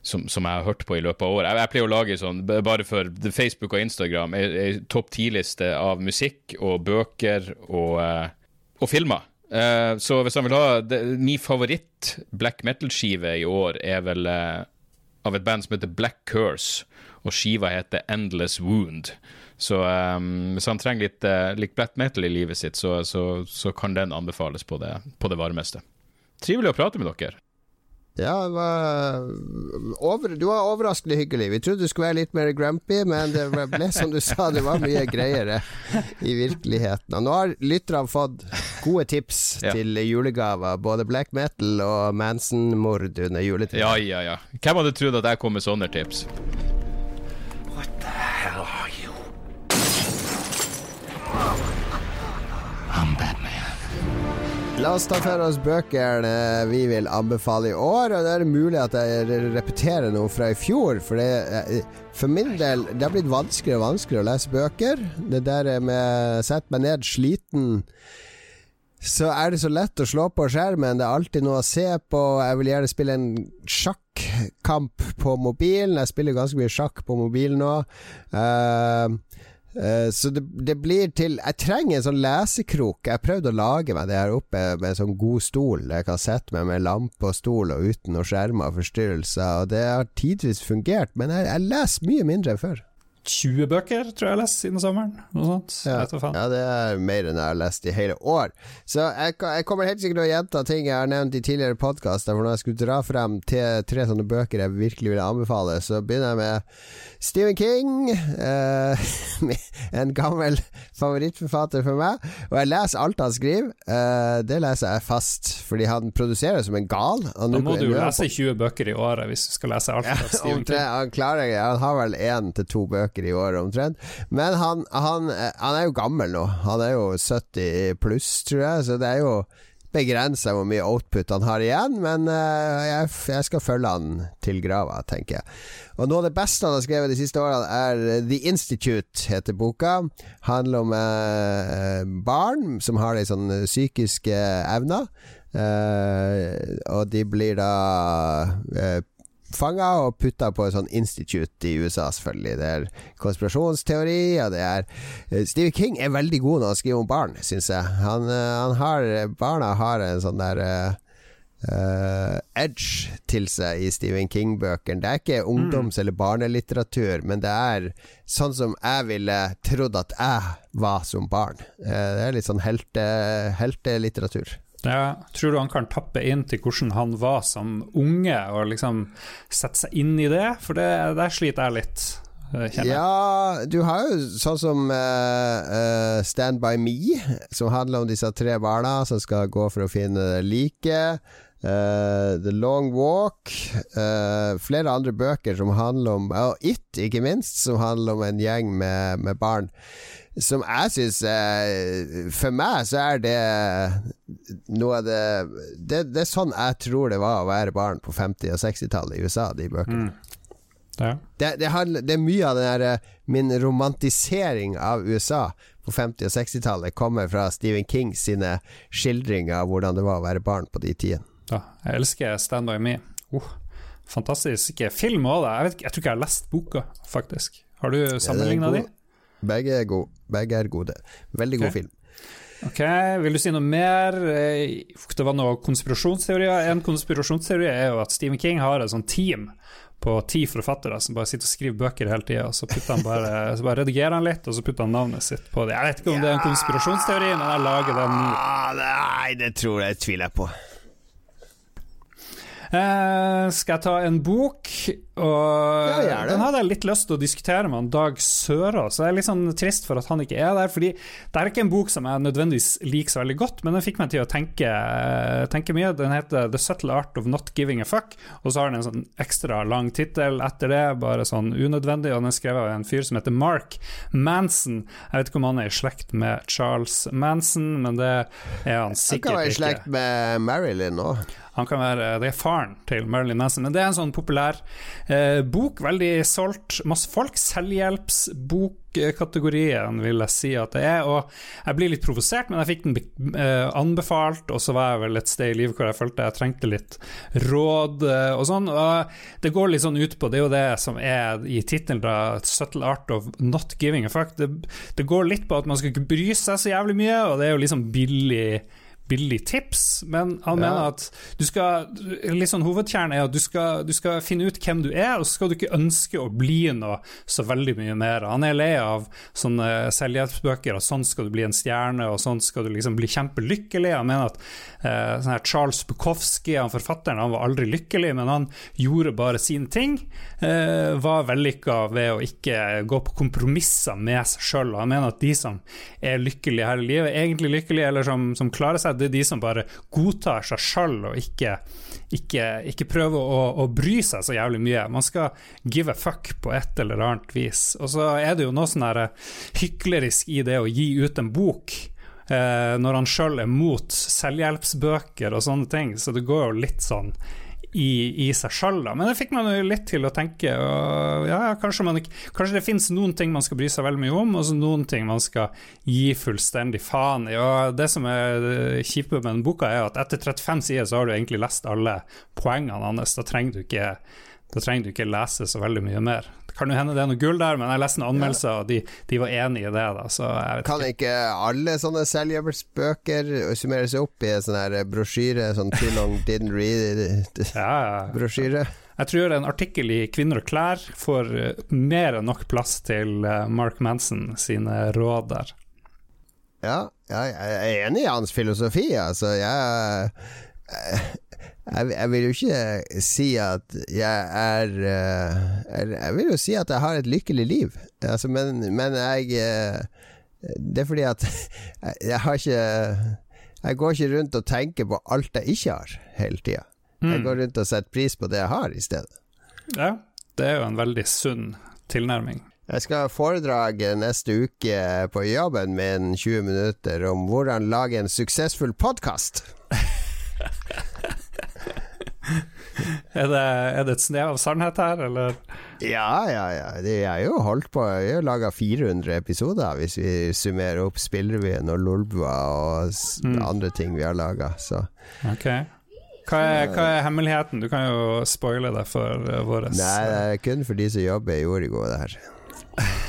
som, som, jeg har hørt på i løpet av året. Jeg, jeg, pleier å lage sånn, bare for Facebook og Instagram, ei topp ti-liste av musikk og bøker og, og filmer. Uh, så hvis han vil ha det, Min favoritt black metal-skive i år er vel uh, av et band som heter Black Curse, og skiva heter Endless Wound. Så um, hvis han trenger litt, litt, black metal i livet sitt, så, så, så kan den anbefales på det, på det varmeste. Trivelig å prate med dere. Ja, over, du var overraskende hyggelig. Vi trodde du skulle være litt mer grumpy, men det ble som du sa, det var mye greiere i virkeligheten. Og nå har lytterne fått gode tips ja. til julegaver. Både black metal og Manson-mord under juletiden. Ja, ja, ja. Hvem hadde trodd at jeg kom med sånne tips? La oss ta for oss bøkene vi vil anbefale i år. Og det er mulig at jeg repeterer noe fra i fjor. For det, for min del det har blitt vanskeligere og vanskeligere å lese bøker. Det der med sett meg ned sliten så er det så lett å slå på skjermen. Det er alltid noe å se på. Jeg vil gjerne spille en sjakkamp på mobilen. Jeg spiller ganske mye sjakk på mobilen nå. Uh, Eh, så det, det, blir til Jeg trenger en sånn lesekrok. Jeg prøvde å lage meg det her oppe med en sånn god stol jeg kan sette meg med lampe og stol og uten noen skjermer og forstyrrelser, og det har tidvis fungert, men jeg, jeg leser mye mindre enn før. 20 bøker, tror jeg jeg leste siden sommeren. Ja. ja. det er mer enn jeg har lest i hele år. Så jeg, jeg kommer helt sikkert til å gjenta ting jeg har nevnt i tidligere podkaster. For når jeg skulle dra frem til tre sånne bøker jeg virkelig ville anbefale, så begynner jeg med Stephen King. Eh, en gammel favorittforfatter for meg. Og jeg leser alt han skriver. Eh, det leser jeg fast, fordi han produserer som en gal. da må du jo lese 20 bøker i året hvis du skal lese alt av Stephen King. Han klarer Han har vel én til to bøker bøker i året omtrent. Men han, han, han, er jo gammel nå. Han er jo 70 pluss, tror jeg, så det er jo begrensa hvor mye output han har igjen, men uh, jeg, jeg, skal følge han til grava, tenker jeg. Og Noe av det beste han har skrevet de siste årene, er The Institute, heter boka. Handler om uh, barn som har de sånne psykiske evner. Uh, og de blir da fanga og putta på et sånn institute i USA, selvfølgelig. Det er konspirasjonsteori, og det er eh, Steve King er veldig god når han skriver om barn, syns jeg. Han, eh, han, har Barna har en sånn der uh, edge til seg i Stephen King-bøkene. Det er ikke mm. ungdoms- eller barnelitteratur, men det er sånn som jeg ville trodd at jeg var som barn. Uh, det er litt sånn helte, heltelitteratur. Ja, tror du han kan tappe inn til hvordan han var som unge, og liksom sette seg inn i det? For det, der sliter jeg litt. Kjenner. ja, du har jo sånn som uh, uh, Stand By Me, som handler om disse tre barna som skal gå for å finne liket. Uh, The Long Walk. flere andre bøker som handler om Og It, ikke minst, som handler om en gjeng med, med barn som jeg syns eh, For meg så er det noe av det, det, det er sånn jeg tror det var å være barn på 50- og 60-tallet i USA, de bøkene. Mm. Ja. Det, det, handler, det, er mye av den der, eh, min romantisering av USA på 50- og 60-tallet kommer fra Stephen King sine skildringer av hvordan det var å være barn på de tidene. Ja, jeg elsker Stand By Me. Oh, fantastisk film òg, jeg, jeg, tror ikke jeg har lest boka, faktisk. Har du sammenligna ja, de? Begge er, gode. Begge er gode. Veldig god film. Ok, Vil du si noe mer? Eh, Det var noen konspirasjonsteorier. En konspirasjonsteori er jo at Stephen King har et sånt team på ti forfattere som bare sitter og skriver bøker hele tida, og så, bare, så bare redigerer han litt, og så putter han navnet sitt på det. Jeg vet ikke om det er en konspirasjonsteori, men jeg lager den nå. Ah, nei, det tror jeg tviler jeg på. Eh, skal jeg ta en bok? Og Ja. Den hadde jeg litt lyst til å diskutere med han Dag Sørås. Så jeg er litt sånn trist for at han ikke er der. Fordi det er ikke en bok som jeg nødvendigvis liker så veldig godt, men den fikk meg til å tenke, tenke mye. Den heter 'The Subtle Art of Not Giving a Fuck', og så har den en sånn ekstra lang tittel etter det, bare sånn unødvendig, og den er skrevet av en fyr som heter Mark Manson. Jeg vet ikke om han er i slekt med Charles Manson, men det er han sikkert ikke. Han kan være i slekt med Marilyn òg. Han kan være, Det er faren til Marilyn Manson. Men det er en sånn populær eh, bok, veldig solgt. Masse folk. Selvhjelpsbokkategorien vil jeg si at det er. Og jeg blir litt provosert, men jeg fikk den eh, anbefalt, og så var jeg vel et sted i livet hvor jeg følte jeg trengte litt råd eh, og sånn. Og det går litt sånn ut på, det er jo det som er i tittelen, 'Subtle Art of Not Giving a Fuck'. Det, det går litt på at man skal ikke bry seg så jævlig mye, og det er jo liksom billig billig tips, men han Ja. mener at du skal Litt sånn hovedkjernen er at du skal, du skal finne ut hvem du er, og så skal du ikke ønske å bli noe så veldig mye mer. Han er lei av sånne selvhjelpsbøker, at sånn skal du bli en stjerne, og sånn skal du liksom bli kjempelykkelig. Han mener at eh, sånn her Charles Bukowski, han forfatteren, han var aldri lykkelig, men han gjorde bare sine ting. Eh, var vellykka ved å ikke gå på kompromisser med seg sjøl. Han mener at de som er lykkelige her i livet, egentlig lykkelige, eller som, som klarer seg, det er de som bare godtar seg sjøl og ikke, ikke, ikke prøver å, å bry seg så jævlig mye. Man skal give a fuck på et eller annet vis. Og så er det jo noe sånn hyklerisk i det å gi ut en bok. Eh, når han sjøl er mot selvhjelpsbøker og sånne ting, så det går jo litt sånn i, i seg sjøl, da. Men det fikk meg jo litt til å tenke og ja, kanskje, man, kanskje det finnes noen ting man skal bry seg veldig mye om, og noen ting man skal gi fullstendig faen i. Og det som er kjipe med den boka, er at etter 35 sider så har du egentlig lest alle poengene hans. Da trenger du ikke da trenger du ikke lese så veldig mye mer. Det kan jo hende det er noe gull der, men jeg leste en anmeldelse, og de, de var enig i det. da vet Kan ikke. ikke alle sånne selvhjelpsbøker summeres opp i en sånn her brosjyre? Sånn too long didn't read-brosjyre? Ja, ja. Jeg tror en artikkel i Kvinner og klær får eh, mer enn nok plass til eh, Mark Manson sine råd der. Ja, ja, jeg er enig i hans filosofi. Altså, jeg, jeg Jeg vil jo ikke si at jeg er eh, Jeg vil jo si at jeg har et lykkelig liv, altså, men, men jeg eh, Det er fordi at jeg, jeg har ikke Jeg går ikke rundt og tenker på alt jeg ikke har, hele tida. Jeg går rundt og setter pris på det jeg har, i stedet. Ja, det er jo en veldig sunn tilnærming. Jeg skal ha foredrag neste uke på jobben min 20 minutter om hvordan lage en suksessfull podkast. Er det, er det et snev av sannhet her, eller? Ja, ja, ja. Det er jo holdt på Jeg har laga 400 episoder, hvis vi summerer opp Spillrevyen og Lolbua og mm. andre ting vi har laga. Så okay. Hva er, hva er hemmeligheten? Du kan jo spoile det for uh, våre Nei, det er kun for de som jobber i Origo, det her.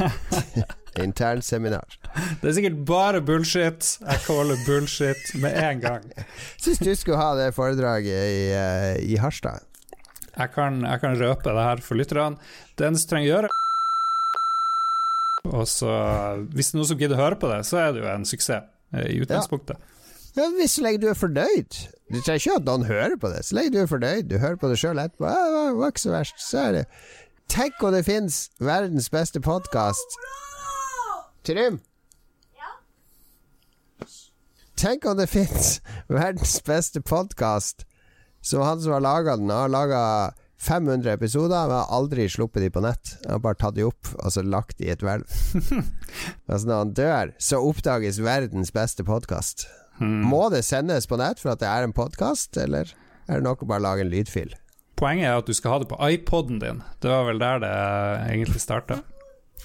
Internseminar. Det er sikkert bare bullshit. Jeg caller bullshit med en gang. Syns du skulle ha det foredraget i, eh, i Harstad. Jeg kan, jeg kan røpe det her for lytterne. Det eneste du trenger å gjøre Og så, hvis det er noen som gidder å høre på det, så er det jo en suksess eh, i utgangspunktet. Ja, hvis så lenge du er fornøyd. Du trenger ikke at noen hører på det. Så lenge du er fornøyd, du hører på det sjøl etterpå, ja, det var ikke så verst. Så er det Tenk om det fins verdens beste podkast. Trym? Tenk om det fins verdens beste podkast som han som har laga den, har laga 500 episoder, men har aldri sluppet de på nett. Han har bare tatt de opp og så lagt de i et hvelv. altså når han dør, så oppdages verdens beste podkast. Må det sendes på nett for at det er en podkast, eller er det nok å bare lage en lydfil? Poenget er at du skal ha det på iPoden din. Det var vel der det egentlig starta.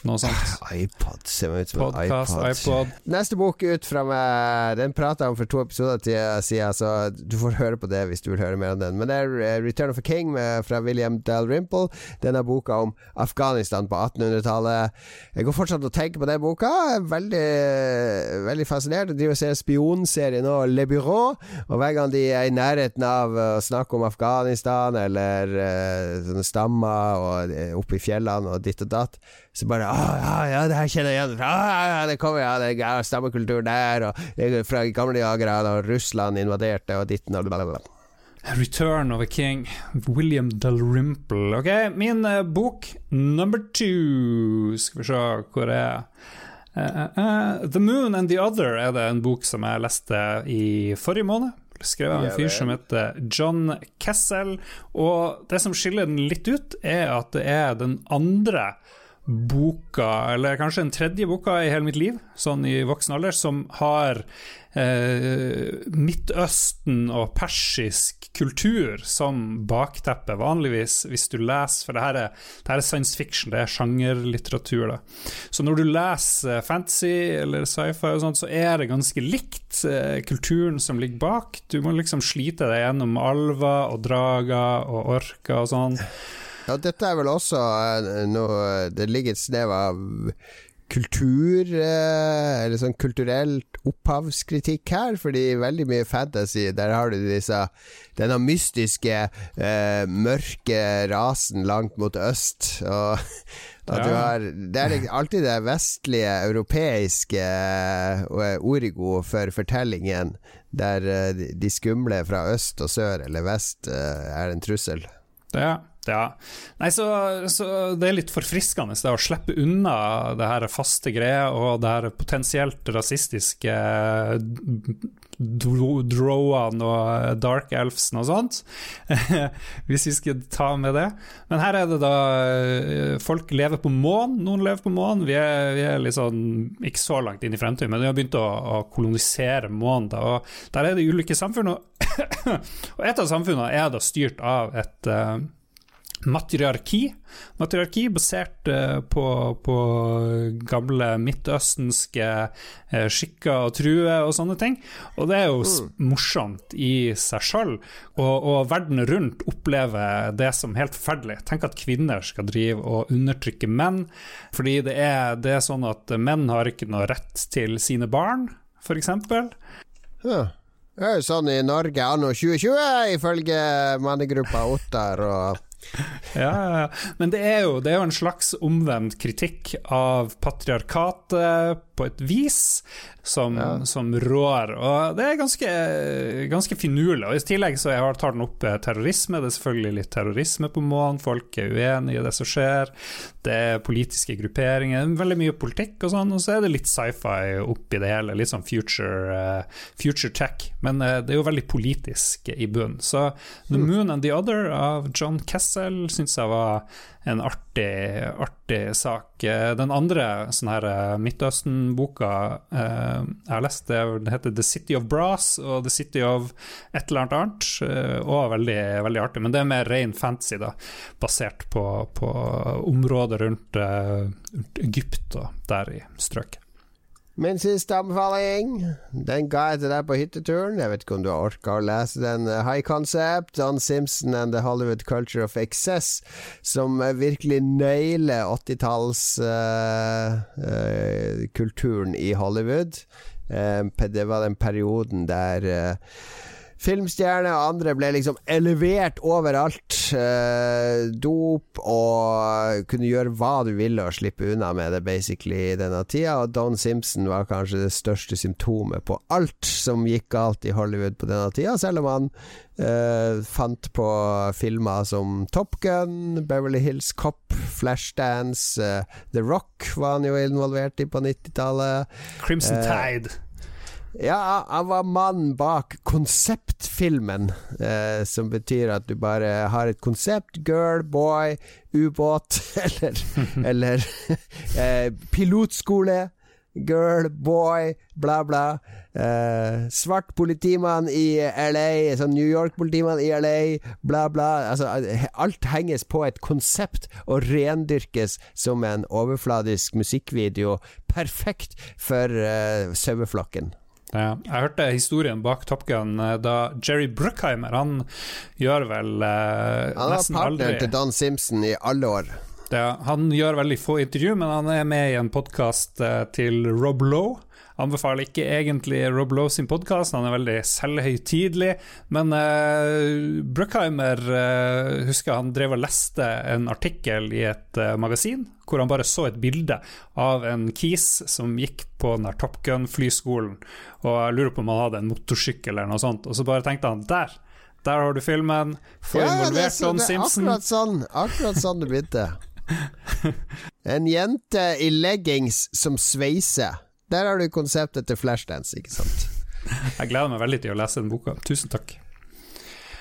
Noe sånt. iPod ser meg ut som en iPod. iPod. Neste bok ut fra meg Den prata jeg om for to episoder siden, så du får høre på det hvis du vil høre mer om den. Men det er eh, Return of a King med, fra William Dalrymple. Denne boka om Afghanistan på 1800-tallet. Jeg går fortsatt og tenker på den boka. Veldig, veldig fascinert. Jeg driver og ser spionserie nå, Le Bureau. Og hver gang de er i nærheten av å snakke om Afghanistan eller eh, sånne stammer og eh, oppe i fjellene og ditt og datt, så bare ah, ja, ja, det her kjenner jeg igjen fra ah, ja, Det kommer, ja, det er stammekultur der, og det er fra gamle dager da Russland invaderte, og ditten og blablabla. Return of a King, William Dalrymple. Ok, min uh, bok number two Skal vi se hvor det er. Uh, uh, eh, The Moon and the Other er det en bok som jeg leste i forrige måned. Skrevet av en fyr som heter John Kessel. Og det som skiller den litt ut, er at det er den andre boka, eller kanskje den tredje boka i hele mitt liv, sånn i voksen alder, som har eh, Midtøsten og persisk kultur som bakteppe. Vanligvis, hvis du leser For det her er, det her er science fiction, det er sjangerlitteratur. da. Så når du leser fantasy eller sci-fi, og sånt, så er det ganske likt eh, kulturen som ligger bak. Du må liksom slite deg gjennom alver og drager og orker og sånn. Ja, dette er vel også eh, noe Det ligger et snev av kultur, eh, eller sånn kulturelt opphavskritikk her, fordi veldig mye fantasy, der har du disse denne mystiske, eh, mørke rasen langt mot øst, og har Det er alltid det vestlige, europeiske eh, origo for fortellingen, der de- skumle fra øst og sør eller vest er en trussel. Det Ja, ja. Nei, så, så det er litt forfriskende det å slippe unna det her faste greia og det her potensielt rasistiske drowene og dark elfsen og sånt. Hvis vi skal ta med det. Men her er det da Folk lever på månen, noen lever på månen. Vi vi er sånn ikke så langt inn i fremtiden, men vi har begynt å, å kolonisere månen. Da, og der er det ulike samfunn, og, og et av samfunnene er da styrt av et eh, matriarki. Matriarki basert eh, på, på gamle midtøstenske eh, skikker og truer og sånne ting. Og det er jo mm. morsomt i seg sjøl. Og, og verden rundt opplever det som helt forferdelig. Tenk at kvinner skal drive og undertrykke menn. Fordi det er, det er sånn at menn har ikke noe rett til sine barn, f.eks. Ja. Det er jo sånn i Norge anno 2020, ifølge mannegruppa Ottar og Ja. Men det er, jo, det er jo en slags omvendt kritikk av patriarkatet på et vis, som, som rår. Og det er ganske, ganske finurlig. Og I tillegg så jeg tar den opp eh, terrorisme. Det er selvfølgelig litt terrorisme på månen. Folk er uenige i det som skjer. Det er politiske grupperinger. Veldig mye politikk og sånn. Og så er det litt sci-fi oppi det hele. Litt sånn future, eh, future tech. Men eh, det er jo veldig politisk i bunnen. Så The Moon and the Other av John Kessel syns jeg var en artig, artig sak. Eh, Den andre sånn eh, Midtøsten-boka eh, jeg har lest, det, er- heter The City of Brass og The City of et eller annet annet. eh, Og veldig, veldig artig, men det er mer ren fantasy, da, basert på, på området rundt, rundt Egypt og der i strøket. Min siste anbefaling, den ga jeg til deg på hytteturen. Jeg vet ikke om du har orka å lese den. eh, High Concept, Don Simpson and the Hollywood Culture of Excess, som eh, virkelig nailer 80-tallskulturen i Hollywood. Uh, det var den perioden der eh, Filmstjerner og andre ble liksom elevert overalt. Eh, dop og kunne gjøre hva du ville og slippe unna med det, basically, i denne tida. Og Don Simpson var kanskje det største symptomet på alt som gikk galt i Hollywood på denne tida, selv om han eh, fant på filmer som Top Gun, Beverly Hills Cop, Flashdance, eh, The Rock var han jo involvert i på 90-tallet. Crimson Eh, Tide. Ja, han var mannen bak konseptfilmen, eh, som betyr at du bare har et konsept, girl, boy, ubåt, eller, eller eh, pilotskole, girl, boy, bla, bla. Eh, svart politimann i LA, sånn New York-politimann i LA, bla, bla. Altså, alt henges på et konsept og rendyrkes som en overfladisk musikkvideo. Perfekt for eh, saueflokken. Ja, jeg hørte historien bak Top Gun eh, da Jerry Bruckheimer Han gjør vel eh, Han var aldri partneren til Dan Simpson i alle år. Ja, han gjør veldig få intervju, men han er med i en podkast eh, til Rob Lowe. Anbefaler ikke egentlig Rob Lowe sin podkast, han er veldig selvhøytidelig. Men uh, Bruckheimer uh, husker han drev og leste en artikkel i et uh, magasin hvor han bare så et bilde av en kis som gikk på den der Top Gun-flyskolen. Og jeg lurer på om han hadde en motorsykkel eller noe sånt. Og så bare tenkte han der, der har du filmen. Få Ja, er involvert Don Simpson. akkurat sånn, akkurat sånn det begynte. En jente i leggings som sveiser. Der har du konseptet til Flashdance, ikke sant? Jeg gleder meg veldig til å lese den boka. Tusen takk.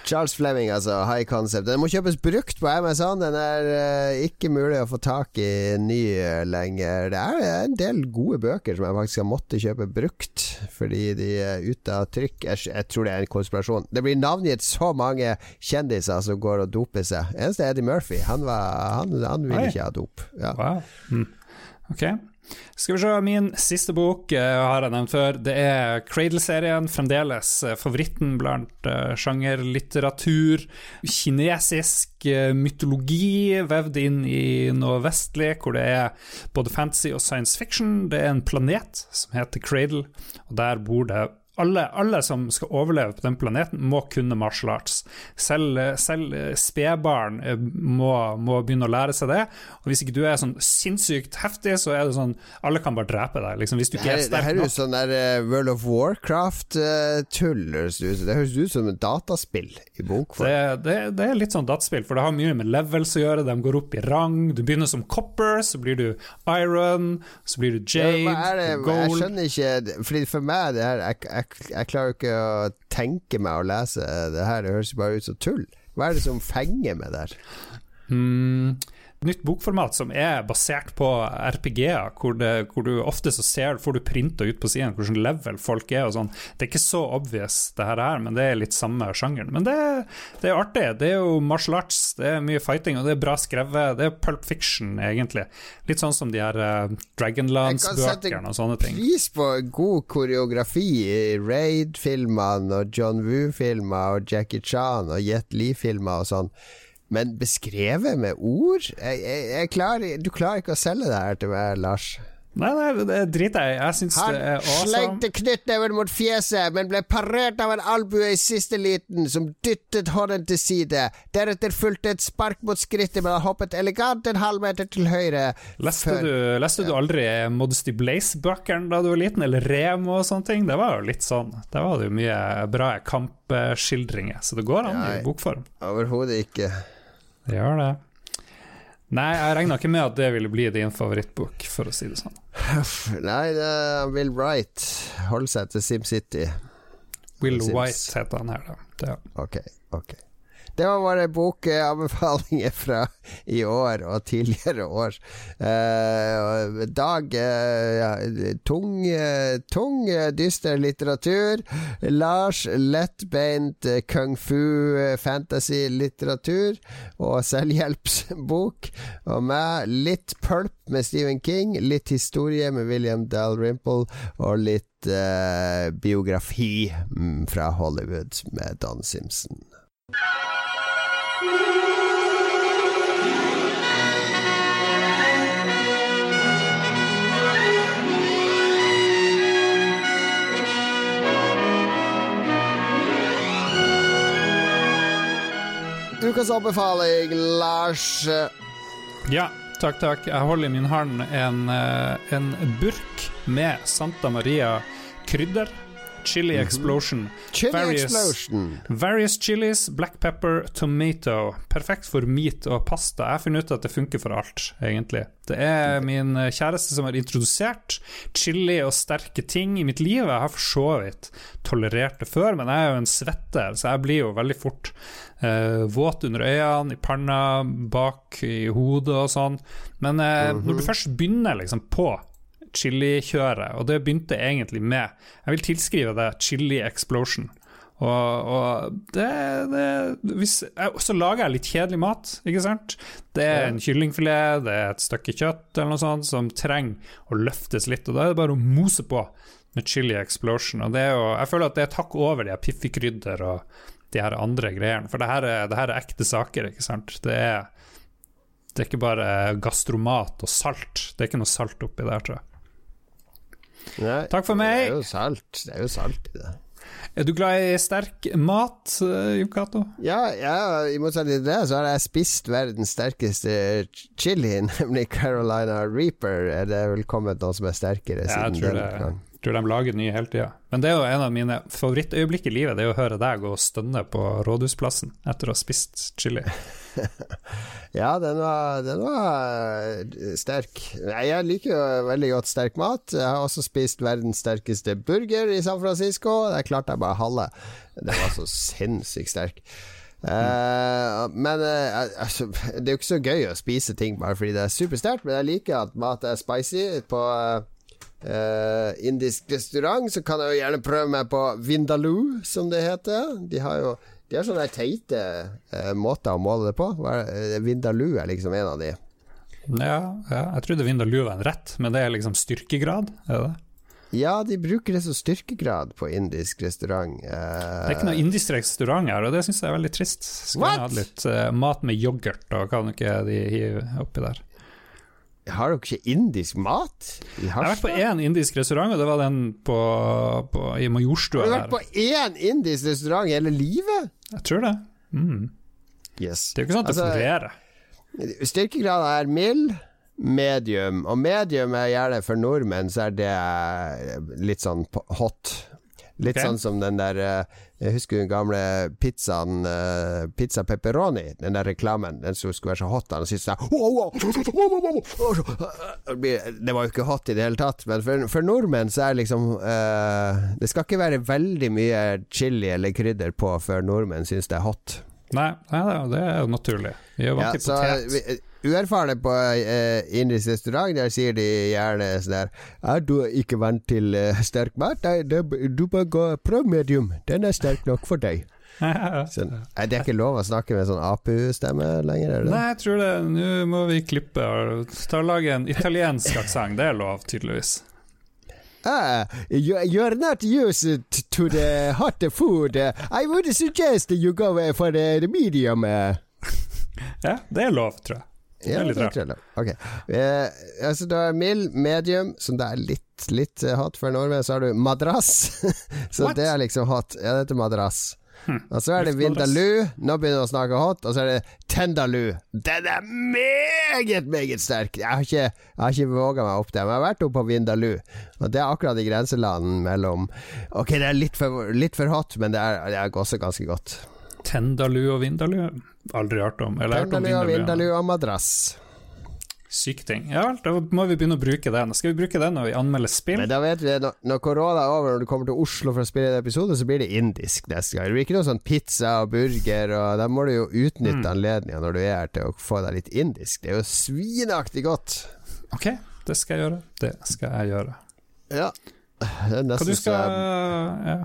Charles Fleming, altså. High concept. Den må kjøpes brukt på Amazon. Den er uh, ikke mulig å få tak i ny eh, lenger. Det er en del gode bøker som jeg faktisk har måttet kjøpe brukt, fordi de er ute av trykk. Jeg, jeg tror det er en konspirasjon. Det blir navngitt så mange kjendiser som går og doper seg. Eneste er Eddie Murphy. Han, var, han, han ville ikke ha dop. Ja. Wow. Mm. Ok. Skal vi se, min siste bok eh, har jeg nevnt før. Det er Cradle-serien. Fremdeles eh, favoritten blant uh, sjangerlitteratur. Kinesisk eh, mytologi vevd inn i noe vestlig, hvor det er både fantasy og science fiction. Det er en planet som heter Cradle, og der bor det alle, alle som skal overleve på den planeten, må kunne martial arts. Selv, selv eh, spedbarn eh, må, må begynne å lære seg det. Og hvis ikke du er sånn sinnssykt heftig, så er det sånn Alle kan bare drepe deg. Liksom, hvis du Det ikke er det sterk her høres jo som sånn eh, World of Warcraft-tull. det høres ut som et dataspill i bokform. Det, det, det er litt sånn dataspill, for det har mye med levels å gjøre. De går opp i rang. Du begynner som copper, så blir du iron, så blir du jade, ja, er det? Jeg skjønner ikke Fordi For meg det her jeg, jeg, jeg klarer ikke å tenke meg å lese det her. Det høres bare ut som tull. Hva er det som fenger meg der? Mm, nytt bokformat som er basert på RPG-er, hvor, hvor du ofte så ser, får du printa ut på siden hvordan level folk er og sånn. Det er ikke så obvious, det her, er, men det er litt samme sjangeren. Men det, det er artig. Det er jo martial arts, det er mye fighting, og det er bra skrevet. Det er pulp fiction, egentlig. Litt sånn som de her uh, Dragonlands-bøkene og sånne ting. Jeg kan sette pris på god koreografi i Raid-filmene og John Woo-filmer og Jackie Chan og Jet Li-filmer og sånn. Men beskrevet med ord? Jeg, jeg, klarer, du klarer ikke å selge det her til meg, Lars. Nei, nei, det driter jeg i. Jeg syns Han det er awesome. slengte knyttneven mot fjeset, men ble parert av en albue i siste liten, som dyttet hånden til side. Deretter fulgte et spark mot skrittet, men han hoppet elegant en halv meter til høyre. Leste, før- du, leste du aldri Modesty Blaze-bøkene da du var liten, eller Remo og sånne ting? Det var jo litt sånn. Der var det jo mye bra kampskildringer, så det går an Nei. i bokform. Overhodet ikke. Det gjør det. Nei, jeg regna ikke med at det ville bli din favorittbok, for å si det sånn. Nei, det er Will Wright holder seg til SimCity. Will Sims. White heter han her, da. Ja. Ok, ok. Det var våre bokanbefalinger fra i år og tidligere år. Eh, Dag eh, tung, tung, dyster litteratur. Lars lettbeint kung fu, eh, fantasy-litteratur og selvhjelpsbok. Og meg litt pulp med Stephen King, litt historie med William Dalrymple og litt eh, biografi mm, fra Hollywood med Don Simpson. Ukas anbefaling, Lars. ja, takk, takk. Jeg holder i min hånd en, eh, en burk med Santa Maria krydder. Chili Explosion. Chili Various- Explosion. Various chilies, black pepper, tomato. Perfekt for meat og pasta. Jeg har funnet ut at det funker for alt, egentlig. Det er min kjæreste som har introdusert chili og sterke ting i mitt liv. Jeg har for så vidt tolerert det før, men jeg er jo en svetter, så jeg blir jo veldig fort eh, våt under øynene, i panna, bak i hodet og sånn. Men eh, når du først begynner liksom på chilikjøret, og det begynte egentlig med Jeg vil tilskrive det chili explosion. Og, og det, det hvis, Så lager jeg litt kjedelig mat, ikke sant. Det er en kyllingfilet, det er et stykke kjøtt eller noe sånt som trenger å løftes litt, og da er det bare å mose på med chili explosion. Og det er jo, jeg føler at det er takk over de piffikrydder og de her andre greiene, for det her, er, det her er ekte saker, ikke sant. Det er, det er ikke bare gastromat og salt. Det er ikke noe salt oppi der, tror jeg. Nei, Takk for meg. Det er jo salt, det er jo salt i det. Er du glad i sterk mat, uh, Jon Cato? Ja, ja, i motsetning til det, så har jeg spist verdens sterkeste chili, nemlig Carolina Reaper. Er det vel kommet noe som er sterkere Ja, siden den det. Jeg tror de lager nye hele tida. Men det er jo en av mine favorittøyeblikk i livet, det er å høre deg gå og stønne på Rådhusplassen etter å ha spist chili. Ja, den var, den var eh, sterk. Jeg liker jo veldig godt sterk mat. Jeg har også spist verdens sterkeste burger i San Francisco. Der klarte jeg bare halve. Den var så sinnssykt sterk. Uh, men uh, altså, det er jo ikke så gøy å spise ting bare fordi det er supersterkt, men jeg liker at mat er spicy. På uh, indisk restaurant så kan jeg jo gjerne prøve meg på Vindaloo, som det heter. De har jo de har sånne teite uh, måter å måle det på. Eh, Vindaloo er liksom en av de. Ja, ja jeg trodde Vindaloo var en rett, men det er liksom styrkegrad, er det det? Ja, de bruker det som styrkegrad på indisk restaurant. Det Eh, er ikke noe indisk restaurant her, og det syns jeg er veldig trist. Skulle hatt litt uh, mat med yoghurt, og kan ikke de hive oppi der. har dere ikke indisk mat Jeg har vært på én indisk restaurant, og det var den på, på, i Majorstua Har du vært på én indisk restaurant i hele livet? Jeg tror det. Mm. Yes. Det er jo ikke sånn at det fungerer. Styrkegraden er mild, medium, og medium er gjerne for nordmenn, så er det litt sånn hot. Litt okay. sånn som den der eh, Jeg husker den gamle pizzaen eh, Pizza pepperoni, den der reklamen. Den som skulle være så hot. Han syntes sånn. Det var jo ikke hot i det hele tatt, men for, for nordmenn så er det liksom uh, Det skal ikke være veldig mye chili eller krydder på før nordmenn syns det er hot. Nei, nei, det- er jo naturlig. Vi er vant til potet. Uerfarne på eh, indisk restaurant, der sier de gjerne sånn der Er du ikke vant til eh, sterk mat? Nei, det, du bør gå prøv medium. Den er sterk nok for deg. Sånn. Er det ikke lov å snakke med sånn APU-stemme lenger, er? Nei, jeg tror det. Nå må vi klippe og lage en italiensk aksent. Det er lov, tydeligvis. Ah, you, you're not used to the hot food. I would suggest you go for the, medium. Ja, det er lov, tror jeg. Ja, er det tror da. Ok. Eh, altså, du har mild, medium, som det er litt, litt eh, hot for nordmenn. Så har du madrass. så What? det er liksom hot. Ja, det heter madrass. Hm. Og så er det Vindaloo. Nå begynner vi å snakke hot. Og så er det Tendaloo. Den er meget, meget sterk. Jeg har ikke, jeg har ikke våga meg opp der, men jeg har vært oppe på Vindaloo. Og det er akkurat i grenseland mellom Ok, det er litt for, litt for hot, men det er, det er også ganske godt. Tendalu og Vindalu? Aldri hørt om. Eller Tendaloo, Vindaloo. vindalu og madrass. Syk ting. Ja vel, da må vi begynne å bruke den. Skal vi bruke den når vi anmelder spill? Men da vet vi når, når korona er over, når du kommer til Oslo for å spille en episode, så blir det indisk neste gang. Det blir ikke noe sånn pizza og burger, og da må du jo utnytte Mm. anledninga når du er her til å få deg litt indisk. Det er jo svinaktig godt. Ok, det skal jeg gjøre. Det skal jeg gjøre. Ja. Det er nesten så jeg, ja.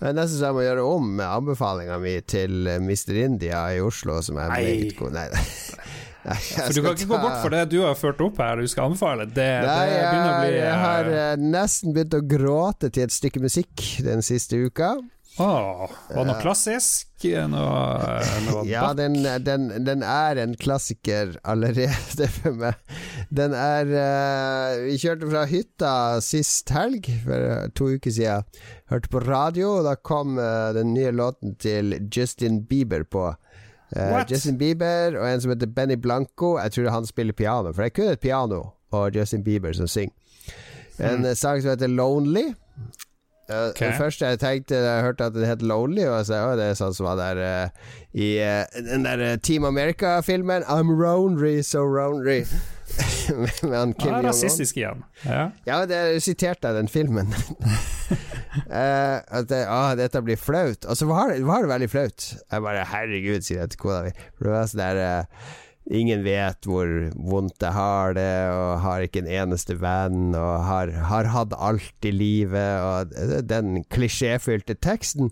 Det er nesten så jeg må gjøre om med anbefalinga mi til Mister Mr. India i Oslo, som er meget god. Nei, nei. For du kan ikke gå bort for det du har ført opp her, du skal anbefale. Det, Nei, det begynner å bli jeg har eh, eh, nesten begynt å gråte til et stykke musikk den siste uka. Åh, var det noe klassisk? Noe, noe Ja, den, den, den er en klassiker allerede for meg. Den er uh, Vi kjørte fra hytta sist helg, for to uker siden. Hørte på radio, og da kom uh, den nye låten til Justin Bieber på. Uh, Justin Bieber og en som heter Benny Blanco. Jeg tror han spiller piano, for det er kun et piano og Justin Bieber som synger. En mm. sang som heter Lonely. Uh, Ok. Det første jeg tenkte da jeg hørte at det het Lonely, og så, å, det er sånn som var der uh, i uh, den der eh, Team America-filmen I'm Ronry, so Ronry. med, han Kim Jong-un. rasistisk igjen. Ja. Ja, det er sitert av den filmen. uh, at det, ah, dette blir flaut. Og så var det, var det veldig flaut. Jeg bare Herregud, sier jeg til kona mi. For det var sånn der eh, Ingen vet hvor vondt jeg har det, og har ikke en eneste venn, og har, har hatt alt i livet, og den klisjéfylte teksten.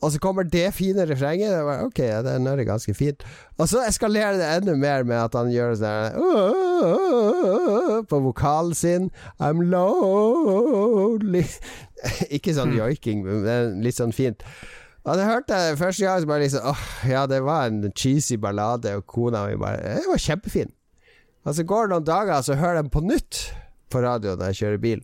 Og så kommer det fine refrenget. Det var, ok, den er ganske fint. Og så eskalerer det enda mer med at han gjør sånn På vokalen sin. I'm lonely. Ikke sånn joiking, men litt sånn fint. Og det hørte jeg første gang, så bare liksom åh, ja, det var en cheesy ballade, og kona mi bare Det var kjempefin. Og så går det noen dager, så hører jeg den på nytt på radio når jeg kjører bil.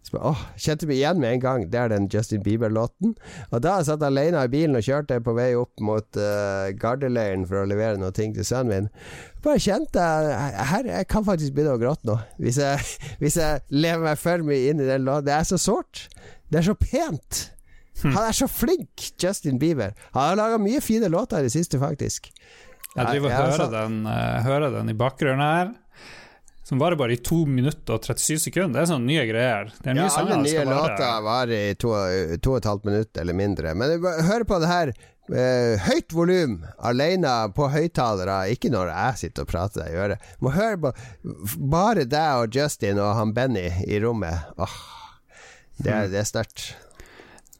Så bare, åh, Kjente meg igjen med en gang. Det er den Justin Bieber-låten. Og da jeg satt alene i bilen og kjørte på vei opp mot uh, Gardeleiren for å levere noe ting til sønnen min, bare kjente jeg her, jeg kan faktisk begynne å gråte nå. Hvis jeg, hvis jeg lever meg for mye inn i den låten. Det er så sårt. Det er så pent. Han er så flink, Justin Bieber. Han har laga mye fine låter i det siste, faktisk. Jeg driver og hører, den, uh, hører den i bakgrunnen her. Som varer bare i 2 minutter og 37 sekunder. Det er sånne nye greier. Det er nye ja, alle nye låter varer i 2,5 minutter eller mindre. Men hør på det her. Uh, høyt volum alene på høyttalere, ikke når jeg sitter og prater deg i øret. Må høre på bare deg og Justin og han Benny i rommet. Åh, det er, det er sterkt.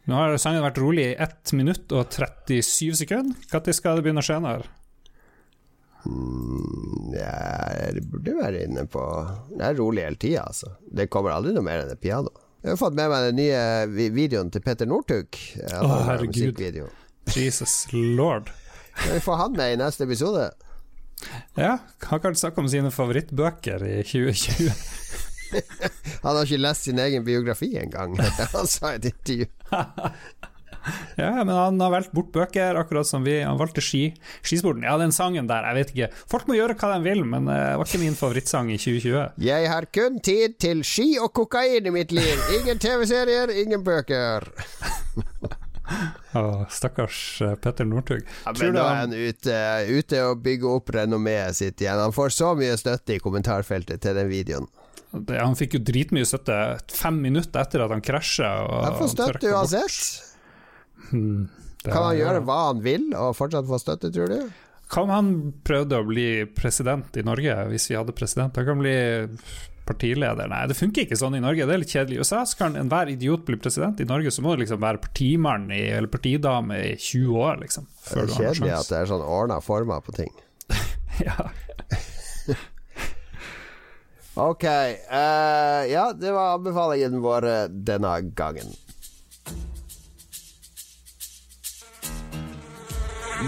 Nå har sangen vært rolig i 1 minutt og 37 sekunder. Når skal det begynne å skje noe? Mm, jeg burde være inne på Det er rolig hele tida, altså. Det kommer aldri noe mer enn et piano. Jeg har fått med meg den nye videoen til Petter Northug. Å, oh, herregud. Jesus lord. Skal vi få han med i neste episode? Ja, han kan snakke om sine favorittbøker i 2020. han har ikke lest sin egen biografi engang, han sa i et intervju. ja, men han har valgt bort bøker, akkurat som vi. Han valgte ski. skisporten. Ja, den sangen der, jeg vet ikke. Folk må gjøre hva de vil, men det var ikke min favorittsang i 2020. Jeg har kun tid til ski og kokain i mitt liv. Ingen TV-serier, ingen bøker. Oh, stakkars eh, Petter Northug. Ja, men nå er han ute, ute og bygger opp renommeet sitt igjen. Han får så mye støtte i kommentarfeltet til den videoen. Det, han fikk jo dritmye støtte fem minutter etter at han krasja. Han får støtte uansett. Hmm, kan han gjøre hva han vil og fortsatt få støtte, tror du? Kan han prøvde å bli president i Norge, hvis vi hadde president? Han kan bli partileder. Nei, det funker ikke sånn i Norge, det er litt kjedelig. I USA så kan enhver idiot bli president. I Norge så må du liksom være partimann i, eller partidame i 20 år, liksom. det er kjedelig at det er sånn ordna former på ting. ja. Ok. Uh, ja, det var anbefalingen vår denne gangen.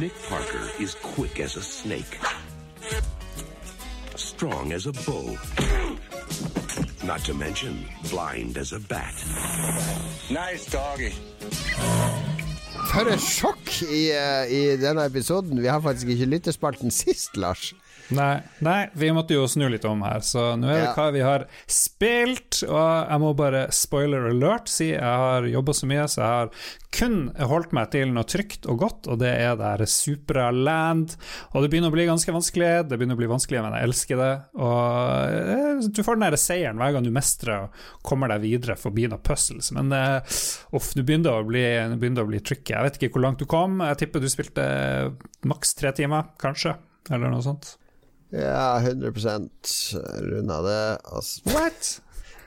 Nick Parker is quick as a snake, strong as a bull, not to mention blind as a bat. Nice doggy. For et sjokk i, uh, i denne episoden. Vi har faktisk ikke lyttespalten sist, Lars. Nei, nei, vi måtte jo snu litt om her, så nå er det ja. hva vi har spilt. Og jeg må bare spoiler alert si jeg har jobba så mye, så jeg har kun holdt meg til noe trygt og godt, og det er det her Supra Land. Og det begynner å bli ganske vanskelig, det begynner å bli vanskelig, men jeg elsker det. Og eh, du får den der seieren hver gang du mestrer og kommer deg videre forbi noen puzzles. Men uh, uff, du begynner å bli, begynner å bli tricky. Jeg vet ikke hvor langt du kom, jeg tipper du spilte maks tre timer, kanskje, eller noe sånt. Ja, 100 runda det. Altså. What?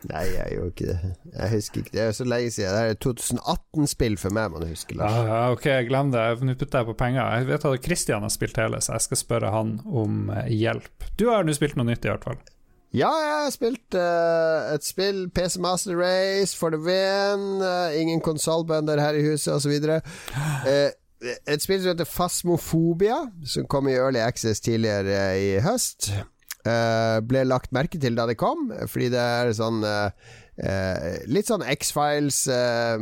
Nei, jeg gjorde ikke det. Jeg husker ikke Det er så lenge siden. Det er 2018-spill for meg, man husker. Lars. Ja, ok, glem det. Nå putter jeg på penger. Jeg vet at Christian har spilt hele, så jeg skal spørre han om eh, hjelp. Du har nå spilt noe nytt, i hvert fall. Ja, jeg har spilt uh, et spill, PC Master Race, for the win. Uh, ingen konsollbønder her i huset, osv. Uh, et spill som heter Fasmofobia, som kom i Early Access tidligere i høst. Uh, ble lagt merke til da det kom, fordi det er sånn uh, uh, Litt sånn X-Files,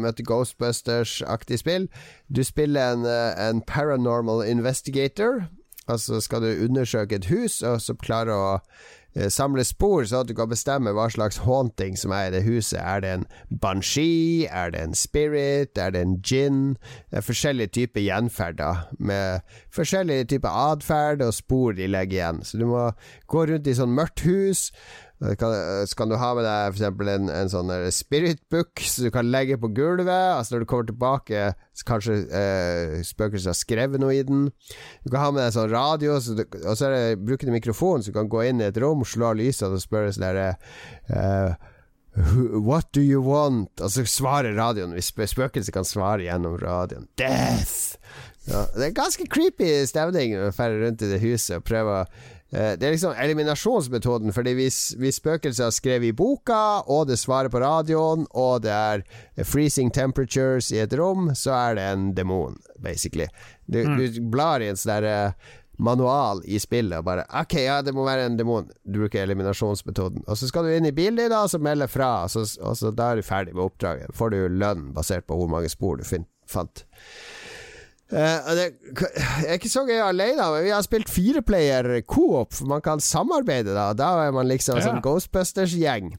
møter Ghostbusters-aktig spill. Du spiller en, en, paranormal investigator. Altså skal du undersøke et hus, og så klare å samle spor, så at du kan bestemme hva slags haunting som er i det huset. Er det en banshee? Er det en spirit? Er det en gin? Det er forskjellige typer gjenferder, med forskjellige typer atferd og spor de legger igjen. Så du må gå rundt i sånn mørkt hus kan, så kan du ha med deg f.eks. En, en sånn spirit book som du kan legge på gulvet. Altså Når du kommer tilbake, så kanskje eh, spøkelset har skrevet noe i den. Du kan ha med deg sånn radio, så du, og så er det, bruker du mikrofon, så du kan gå inn i et rom, slå av lysene og spørre sånn derre eh, What do you want? Og så svarer radioen, hvis spøkelset kan svare gjennom radioen. Death! Ja, det er ganske creepy stemning å dra rundt i det huset og prøve å Eh, det er liksom eliminasjonsmetoden, fordi hvis, hvis spøkelset har skrevet i boka, og det svarer på radioen, og det er freezing temperatures i et rom, så er det en demon, basically. Du, mm. du blar i en sånn uh, manual i spillet og bare OK, ja, det må være en demon. Du bruker eliminasjonsmetoden. Og så skal du inn i bilen din, og så melde fra, og så, og så da er du ferdig med oppdraget. Får du lønn basert på hvor mange spor du fant. Uh, det er ikke så gøy alene, vi har spilt fireplayer coop, for man kan samarbeide da. Da er man liksom ja. sånn Ghostbusters-gjeng.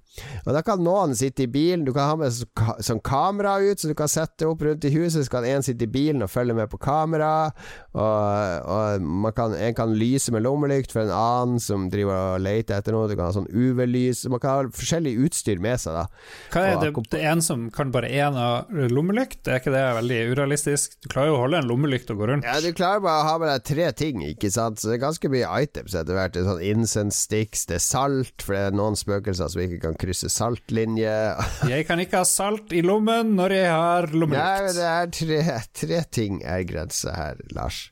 Og Da kan noen sitte i bilen, du kan ha med sånn kamera ut, så du kan sette opp rundt i huset. Så kan en sitte i bilen og følge med på kamera. Og, og man kan, en kan lyse med lommelykt for en annen som driver og leter etter noe. Du kan ha sånn UV-lys. Man kan ha forskjellig utstyr med seg, da. Hva er det, det er en som kan bare én av lommelykt? Er ikke det veldig urealistisk? Du klarer jo å holde en lommelykt lommelykt å gå rundt. Ja, du klarer bare å ha med deg tre ting, ikke sant. Så det er ganske mye items etter hvert. Det er sånn incense sticks, det er salt, for det er noen spøkelser som ikke kan krysse saltlinje. jeg kan ikke ha salt i lommen når jeg har lommelykt. Nei, men det er tre, tre ting er grensa her, Lars.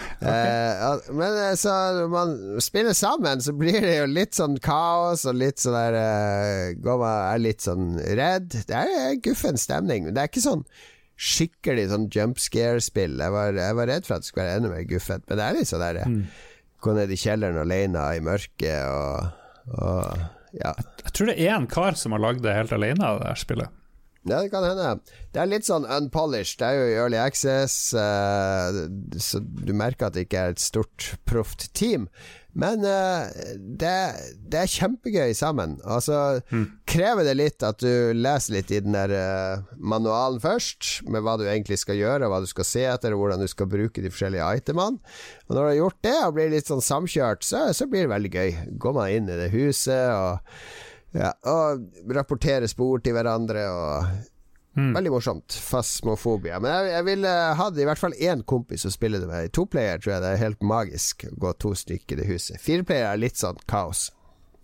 Okay. Eh, men eh, så når man spiller sammen, så blir det jo litt sånn kaos og litt sånn der uh, Går man er litt sånn redd. Det er guffen stemning, men det er ikke sånn skikkelig sånn jump scare-spill. Jeg, jeg, var redd for at det skulle være enda mer guffent, men det er litt sånn der mm. Gå ned i kjelleren alene i mørket og, og ja. Jeg tror det er en kar som har lagd det helt alene, det her spillet. Ja, det kan hende. Det er litt sånn unpolished. Det er jo i Early Access, uh, så du merker at det ikke er et stort, proft team. Men uh, det, det, er kjempegøy sammen. Altså, mm. krever det litt at du leser litt i den der uh, manualen først, med hva du egentlig skal gjøre, hva du skal se etter, hvordan du skal bruke de forskjellige itemene. Og når du har gjort det, og blir litt sånn samkjørt, så, så blir det veldig gøy. Går man inn i det huset og, ja, og rapporterer spor til hverandre og Mm. Veldig morsomt. Fasmofobia. Men jeg, jeg ville hatt i hvert fall én kompis å spille det med. I toplayer tror jeg det er helt magisk å gå to stykker i det huset. Fireplayer er litt sånn kaos.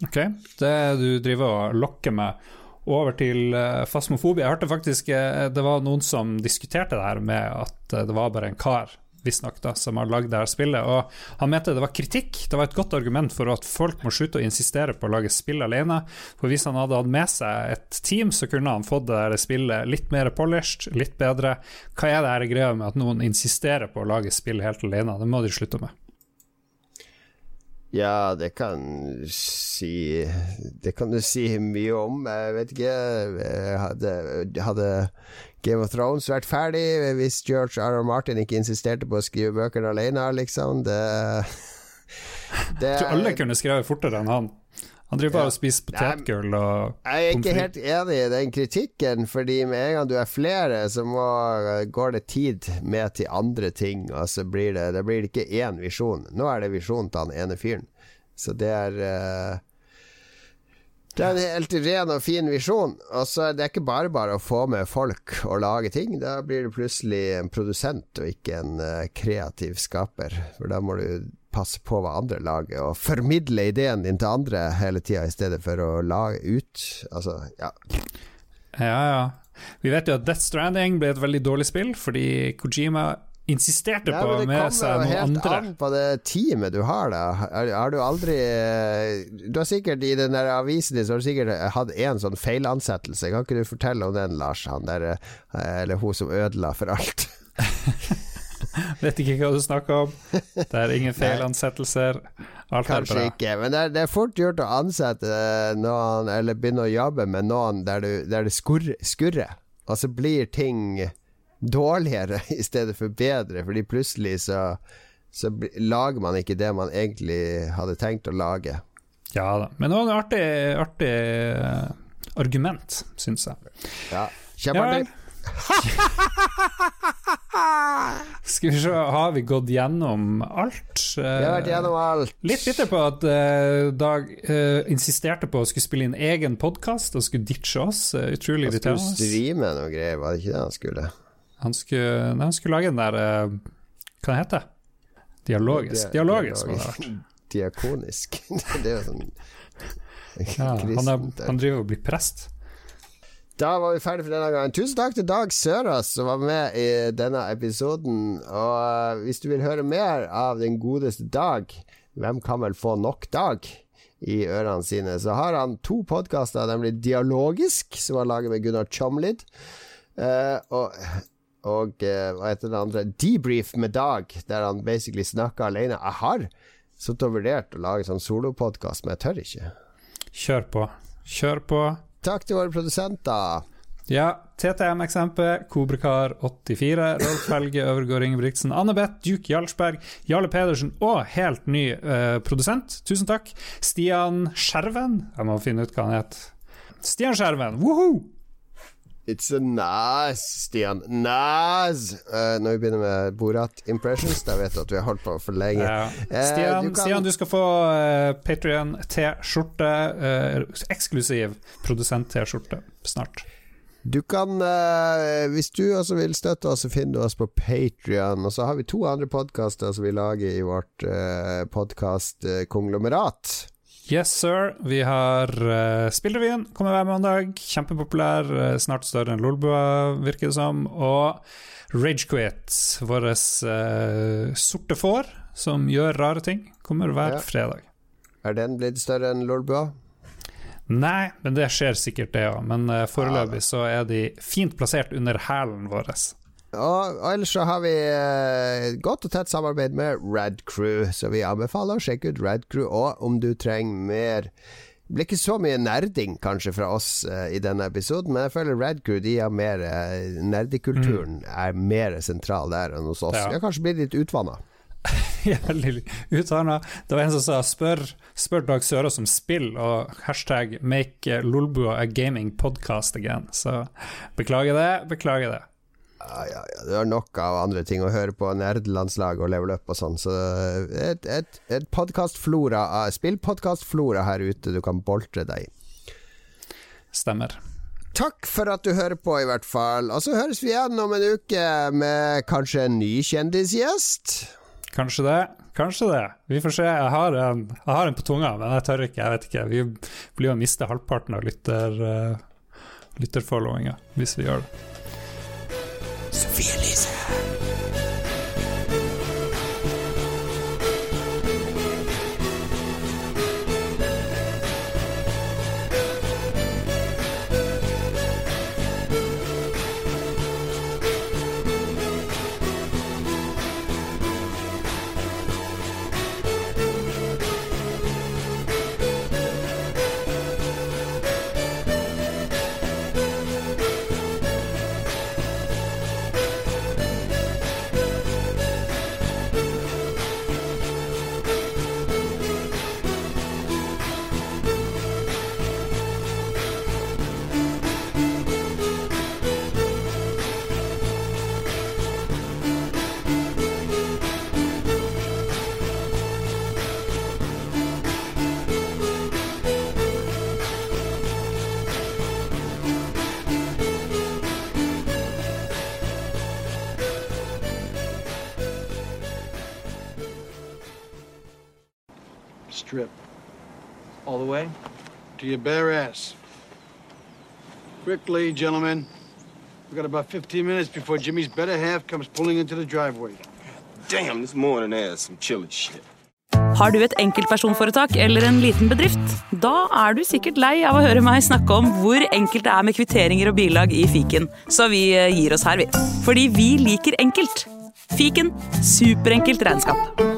Ok. Det du driver og lokker med over til uh, fasmofobia. Jeg hørte faktisk uh, det var noen som diskuterte det her med at uh, det var bare en kar visstnok, som har lagd dette spillet. Og han mente det var kritikk. Det var et godt argument for at folk må slutte å insistere på å lage spill alene. For hvis han hadde hatt med seg et team, så kunne han fått det der spillet litt mer polished, litt bedre. Hva er det her greia med at noen insisterer på å lage spill helt alene? Det må de slutte med. Ja, det kan si Det kan du si mye om. Jeg vet ikke. Jeg hadde, hadde Game of Thrones vært ferdig hvis George R. R. Martin ikke insisterte på å skrive bøkene alene, liksom. Det, det Jeg tror alle kunne skrevet fortere enn han. Han driver bare ja. og spiser potetgull og Jeg er ikke helt enig i den kritikken, fordi med en gang du er flere, så må, går det tid med til andre ting, og så blir det, det blir ikke én visjon. Nå er det visjonen til han ene fyren. Så det er uh, det er en helt ren og fin visjon. Og så er det ikke bare bare å få med folk og lage ting. Da blir du plutselig en produsent og ikke en uh, kreativ skaper. For da må du passe på hva andre lager, og formidle ideen din til andre hele tida, i stedet for å lage ut. Altså, ja. Ja, ja. Vi vet jo at Death Stranding ble et veldig dårlig spill, fordi Kojima insisterte på å med seg noen andre. Det kommer helt an på det teamet du har, da. Har, du aldri Du har sikkert i den der avisen din Så har du sikkert hatt én sånn feilansettelse. Kan ikke du fortelle om den, Lars? Han der, eller hun som ødela for alt. Vet ikke hva du snakker om. Det er ingen feilansettelser. Alt Kanskje er bra. ikke, men det er, det er, fort gjort å ansette noen, eller begynne å jobbe med noen der, du, der det skurrer. Og så blir ting dårligere i stedet for bedre, fordi plutselig så, så lager man ikke det man egentlig hadde tenkt å lage. Ja da, men det var et artig, artig uh, argument, syns jeg. Ja, kjempeartig. Skal vi se, har vi gått gjennom alt? Vi har vært gjennom alt. Litt bitter på at uh, Dag insisterte på å skulle spille inn egen podkast og skulle ditche oss. Utrolig Han skulle streame noe greier, var det ikke det han skulle? Han skulle, han skulle lage den der Hva Hva det heter Dialogisk. Dialogisk, må det ha vært. Diakonisk. det er jo sånn Ja, han, er, han driver og blir prest. Da var vi ferdige for denne gangen. Tusen takk til Dag Sørås som var med i denne episoden. Og eh, hvis du vil høre mer av den godeste Dag, hvem kan vel få nok Dag i ørene sine, så har han to podkaster, nemlig Dialogisk, som han lager med Gunnar Chomlid, Uh, og og eh, hva heter den andre? Debrief med Dag, der han basically snakker alene. Jeg har sittet og vurdert å lage sånn solopodkast, men jeg tør ikke. Kjør på. Kjør på. Takk til våre produsenter. Ja, TTM-eksempel, Kobrekar84, Rolf Helge Øvergård Ingebrigtsen, Anne Beth, Duke Jarlsberg, Jarle Pedersen og helt ny uh, produsent. Tusen takk. Stian Skjerven. Jeg må finne ut hva han het. Stian Skjerven, woho! It's a nice, Stian. Nice! Uh, når vi begynner med Borat impressions, da vet du at vi har holdt på for lenge. Ja. Eh, Stian, du kan- Stian, du skal få uh, Patrion T-skjorte. uh, eksklusiv produsent-T-skjorte snart. Du kan, eh, hvis du også vil støtte oss, så finner du oss på Patrion. Og så har vi to andre podkaster som vi lager i vårt uh, podkastkonglomerat. Yes, sir. Vi har uh, Spillrevyen, kommer hver mandag. Kjempepopulær. Uh, snart større enn Lolbua, virker det som. Og Ragequit, vårt uh, sorte får som gjør rare ting, kommer hver Ja. fredag. Er den blitt større enn Lolbua? Nei, men det skjer sikkert, det òg. Men uh, foreløpig så er de fint plassert under hælen vår. Og, og ellers så har vi eh, godt og tett samarbeid med Rad Crew, så vi anbefaler å sjekke ut Rad Crew. Og om du trenger mer Det blir ikke så mye nerding kanskje fra oss eh, i denne episoden, men jeg føler Rad Crew de har mer eh, Nerdekulturen er mer sentral der enn hos oss. Ja. Vi har kanskje blitt litt utvanna. Utvanna. Det var en som sa 'spør, spør Dag Sørås om spill', og hashtag 'make eh, Lolbua a gaming podcast again'. Så beklager det, beklager det. Ja, ja. Du har nok av andre ting å høre på, nerdelandslaget og level up og sånn. Så eh, et, et, et podkastflora, spillpodkastflora her ute du kan boltre deg i. Stemmer. Takk for at du hører på, i hvert fall. Og så høres vi igjen om en uke med kanskje en ny kjendisgjest. Kanskje det, kanskje det. Vi får se. Jeg har en, jeg har en på tunga, men jeg tør ikke. Jeg vet ikke. Vi blir å miste halvparten av lytter, uh, lytterfollowinga hvis vi gjør det. severe laser. Strip. All the way? To your bare ass. Quickly, gentlemen. We've got about 15 minutes before Jimmy's better half comes pulling into the driveway. Damn, this morning ass some chilly shit. Har du et enkeltpersonforetak eller en liten bedrift? Da er du sikkert lei av å høre meg snakke om hvor enkelt det er med kvitteringer og bilag i fiken, så vi eh, gir oss her, vi. Fordi vi liker enkelt. Fiken superenkelt regnskap.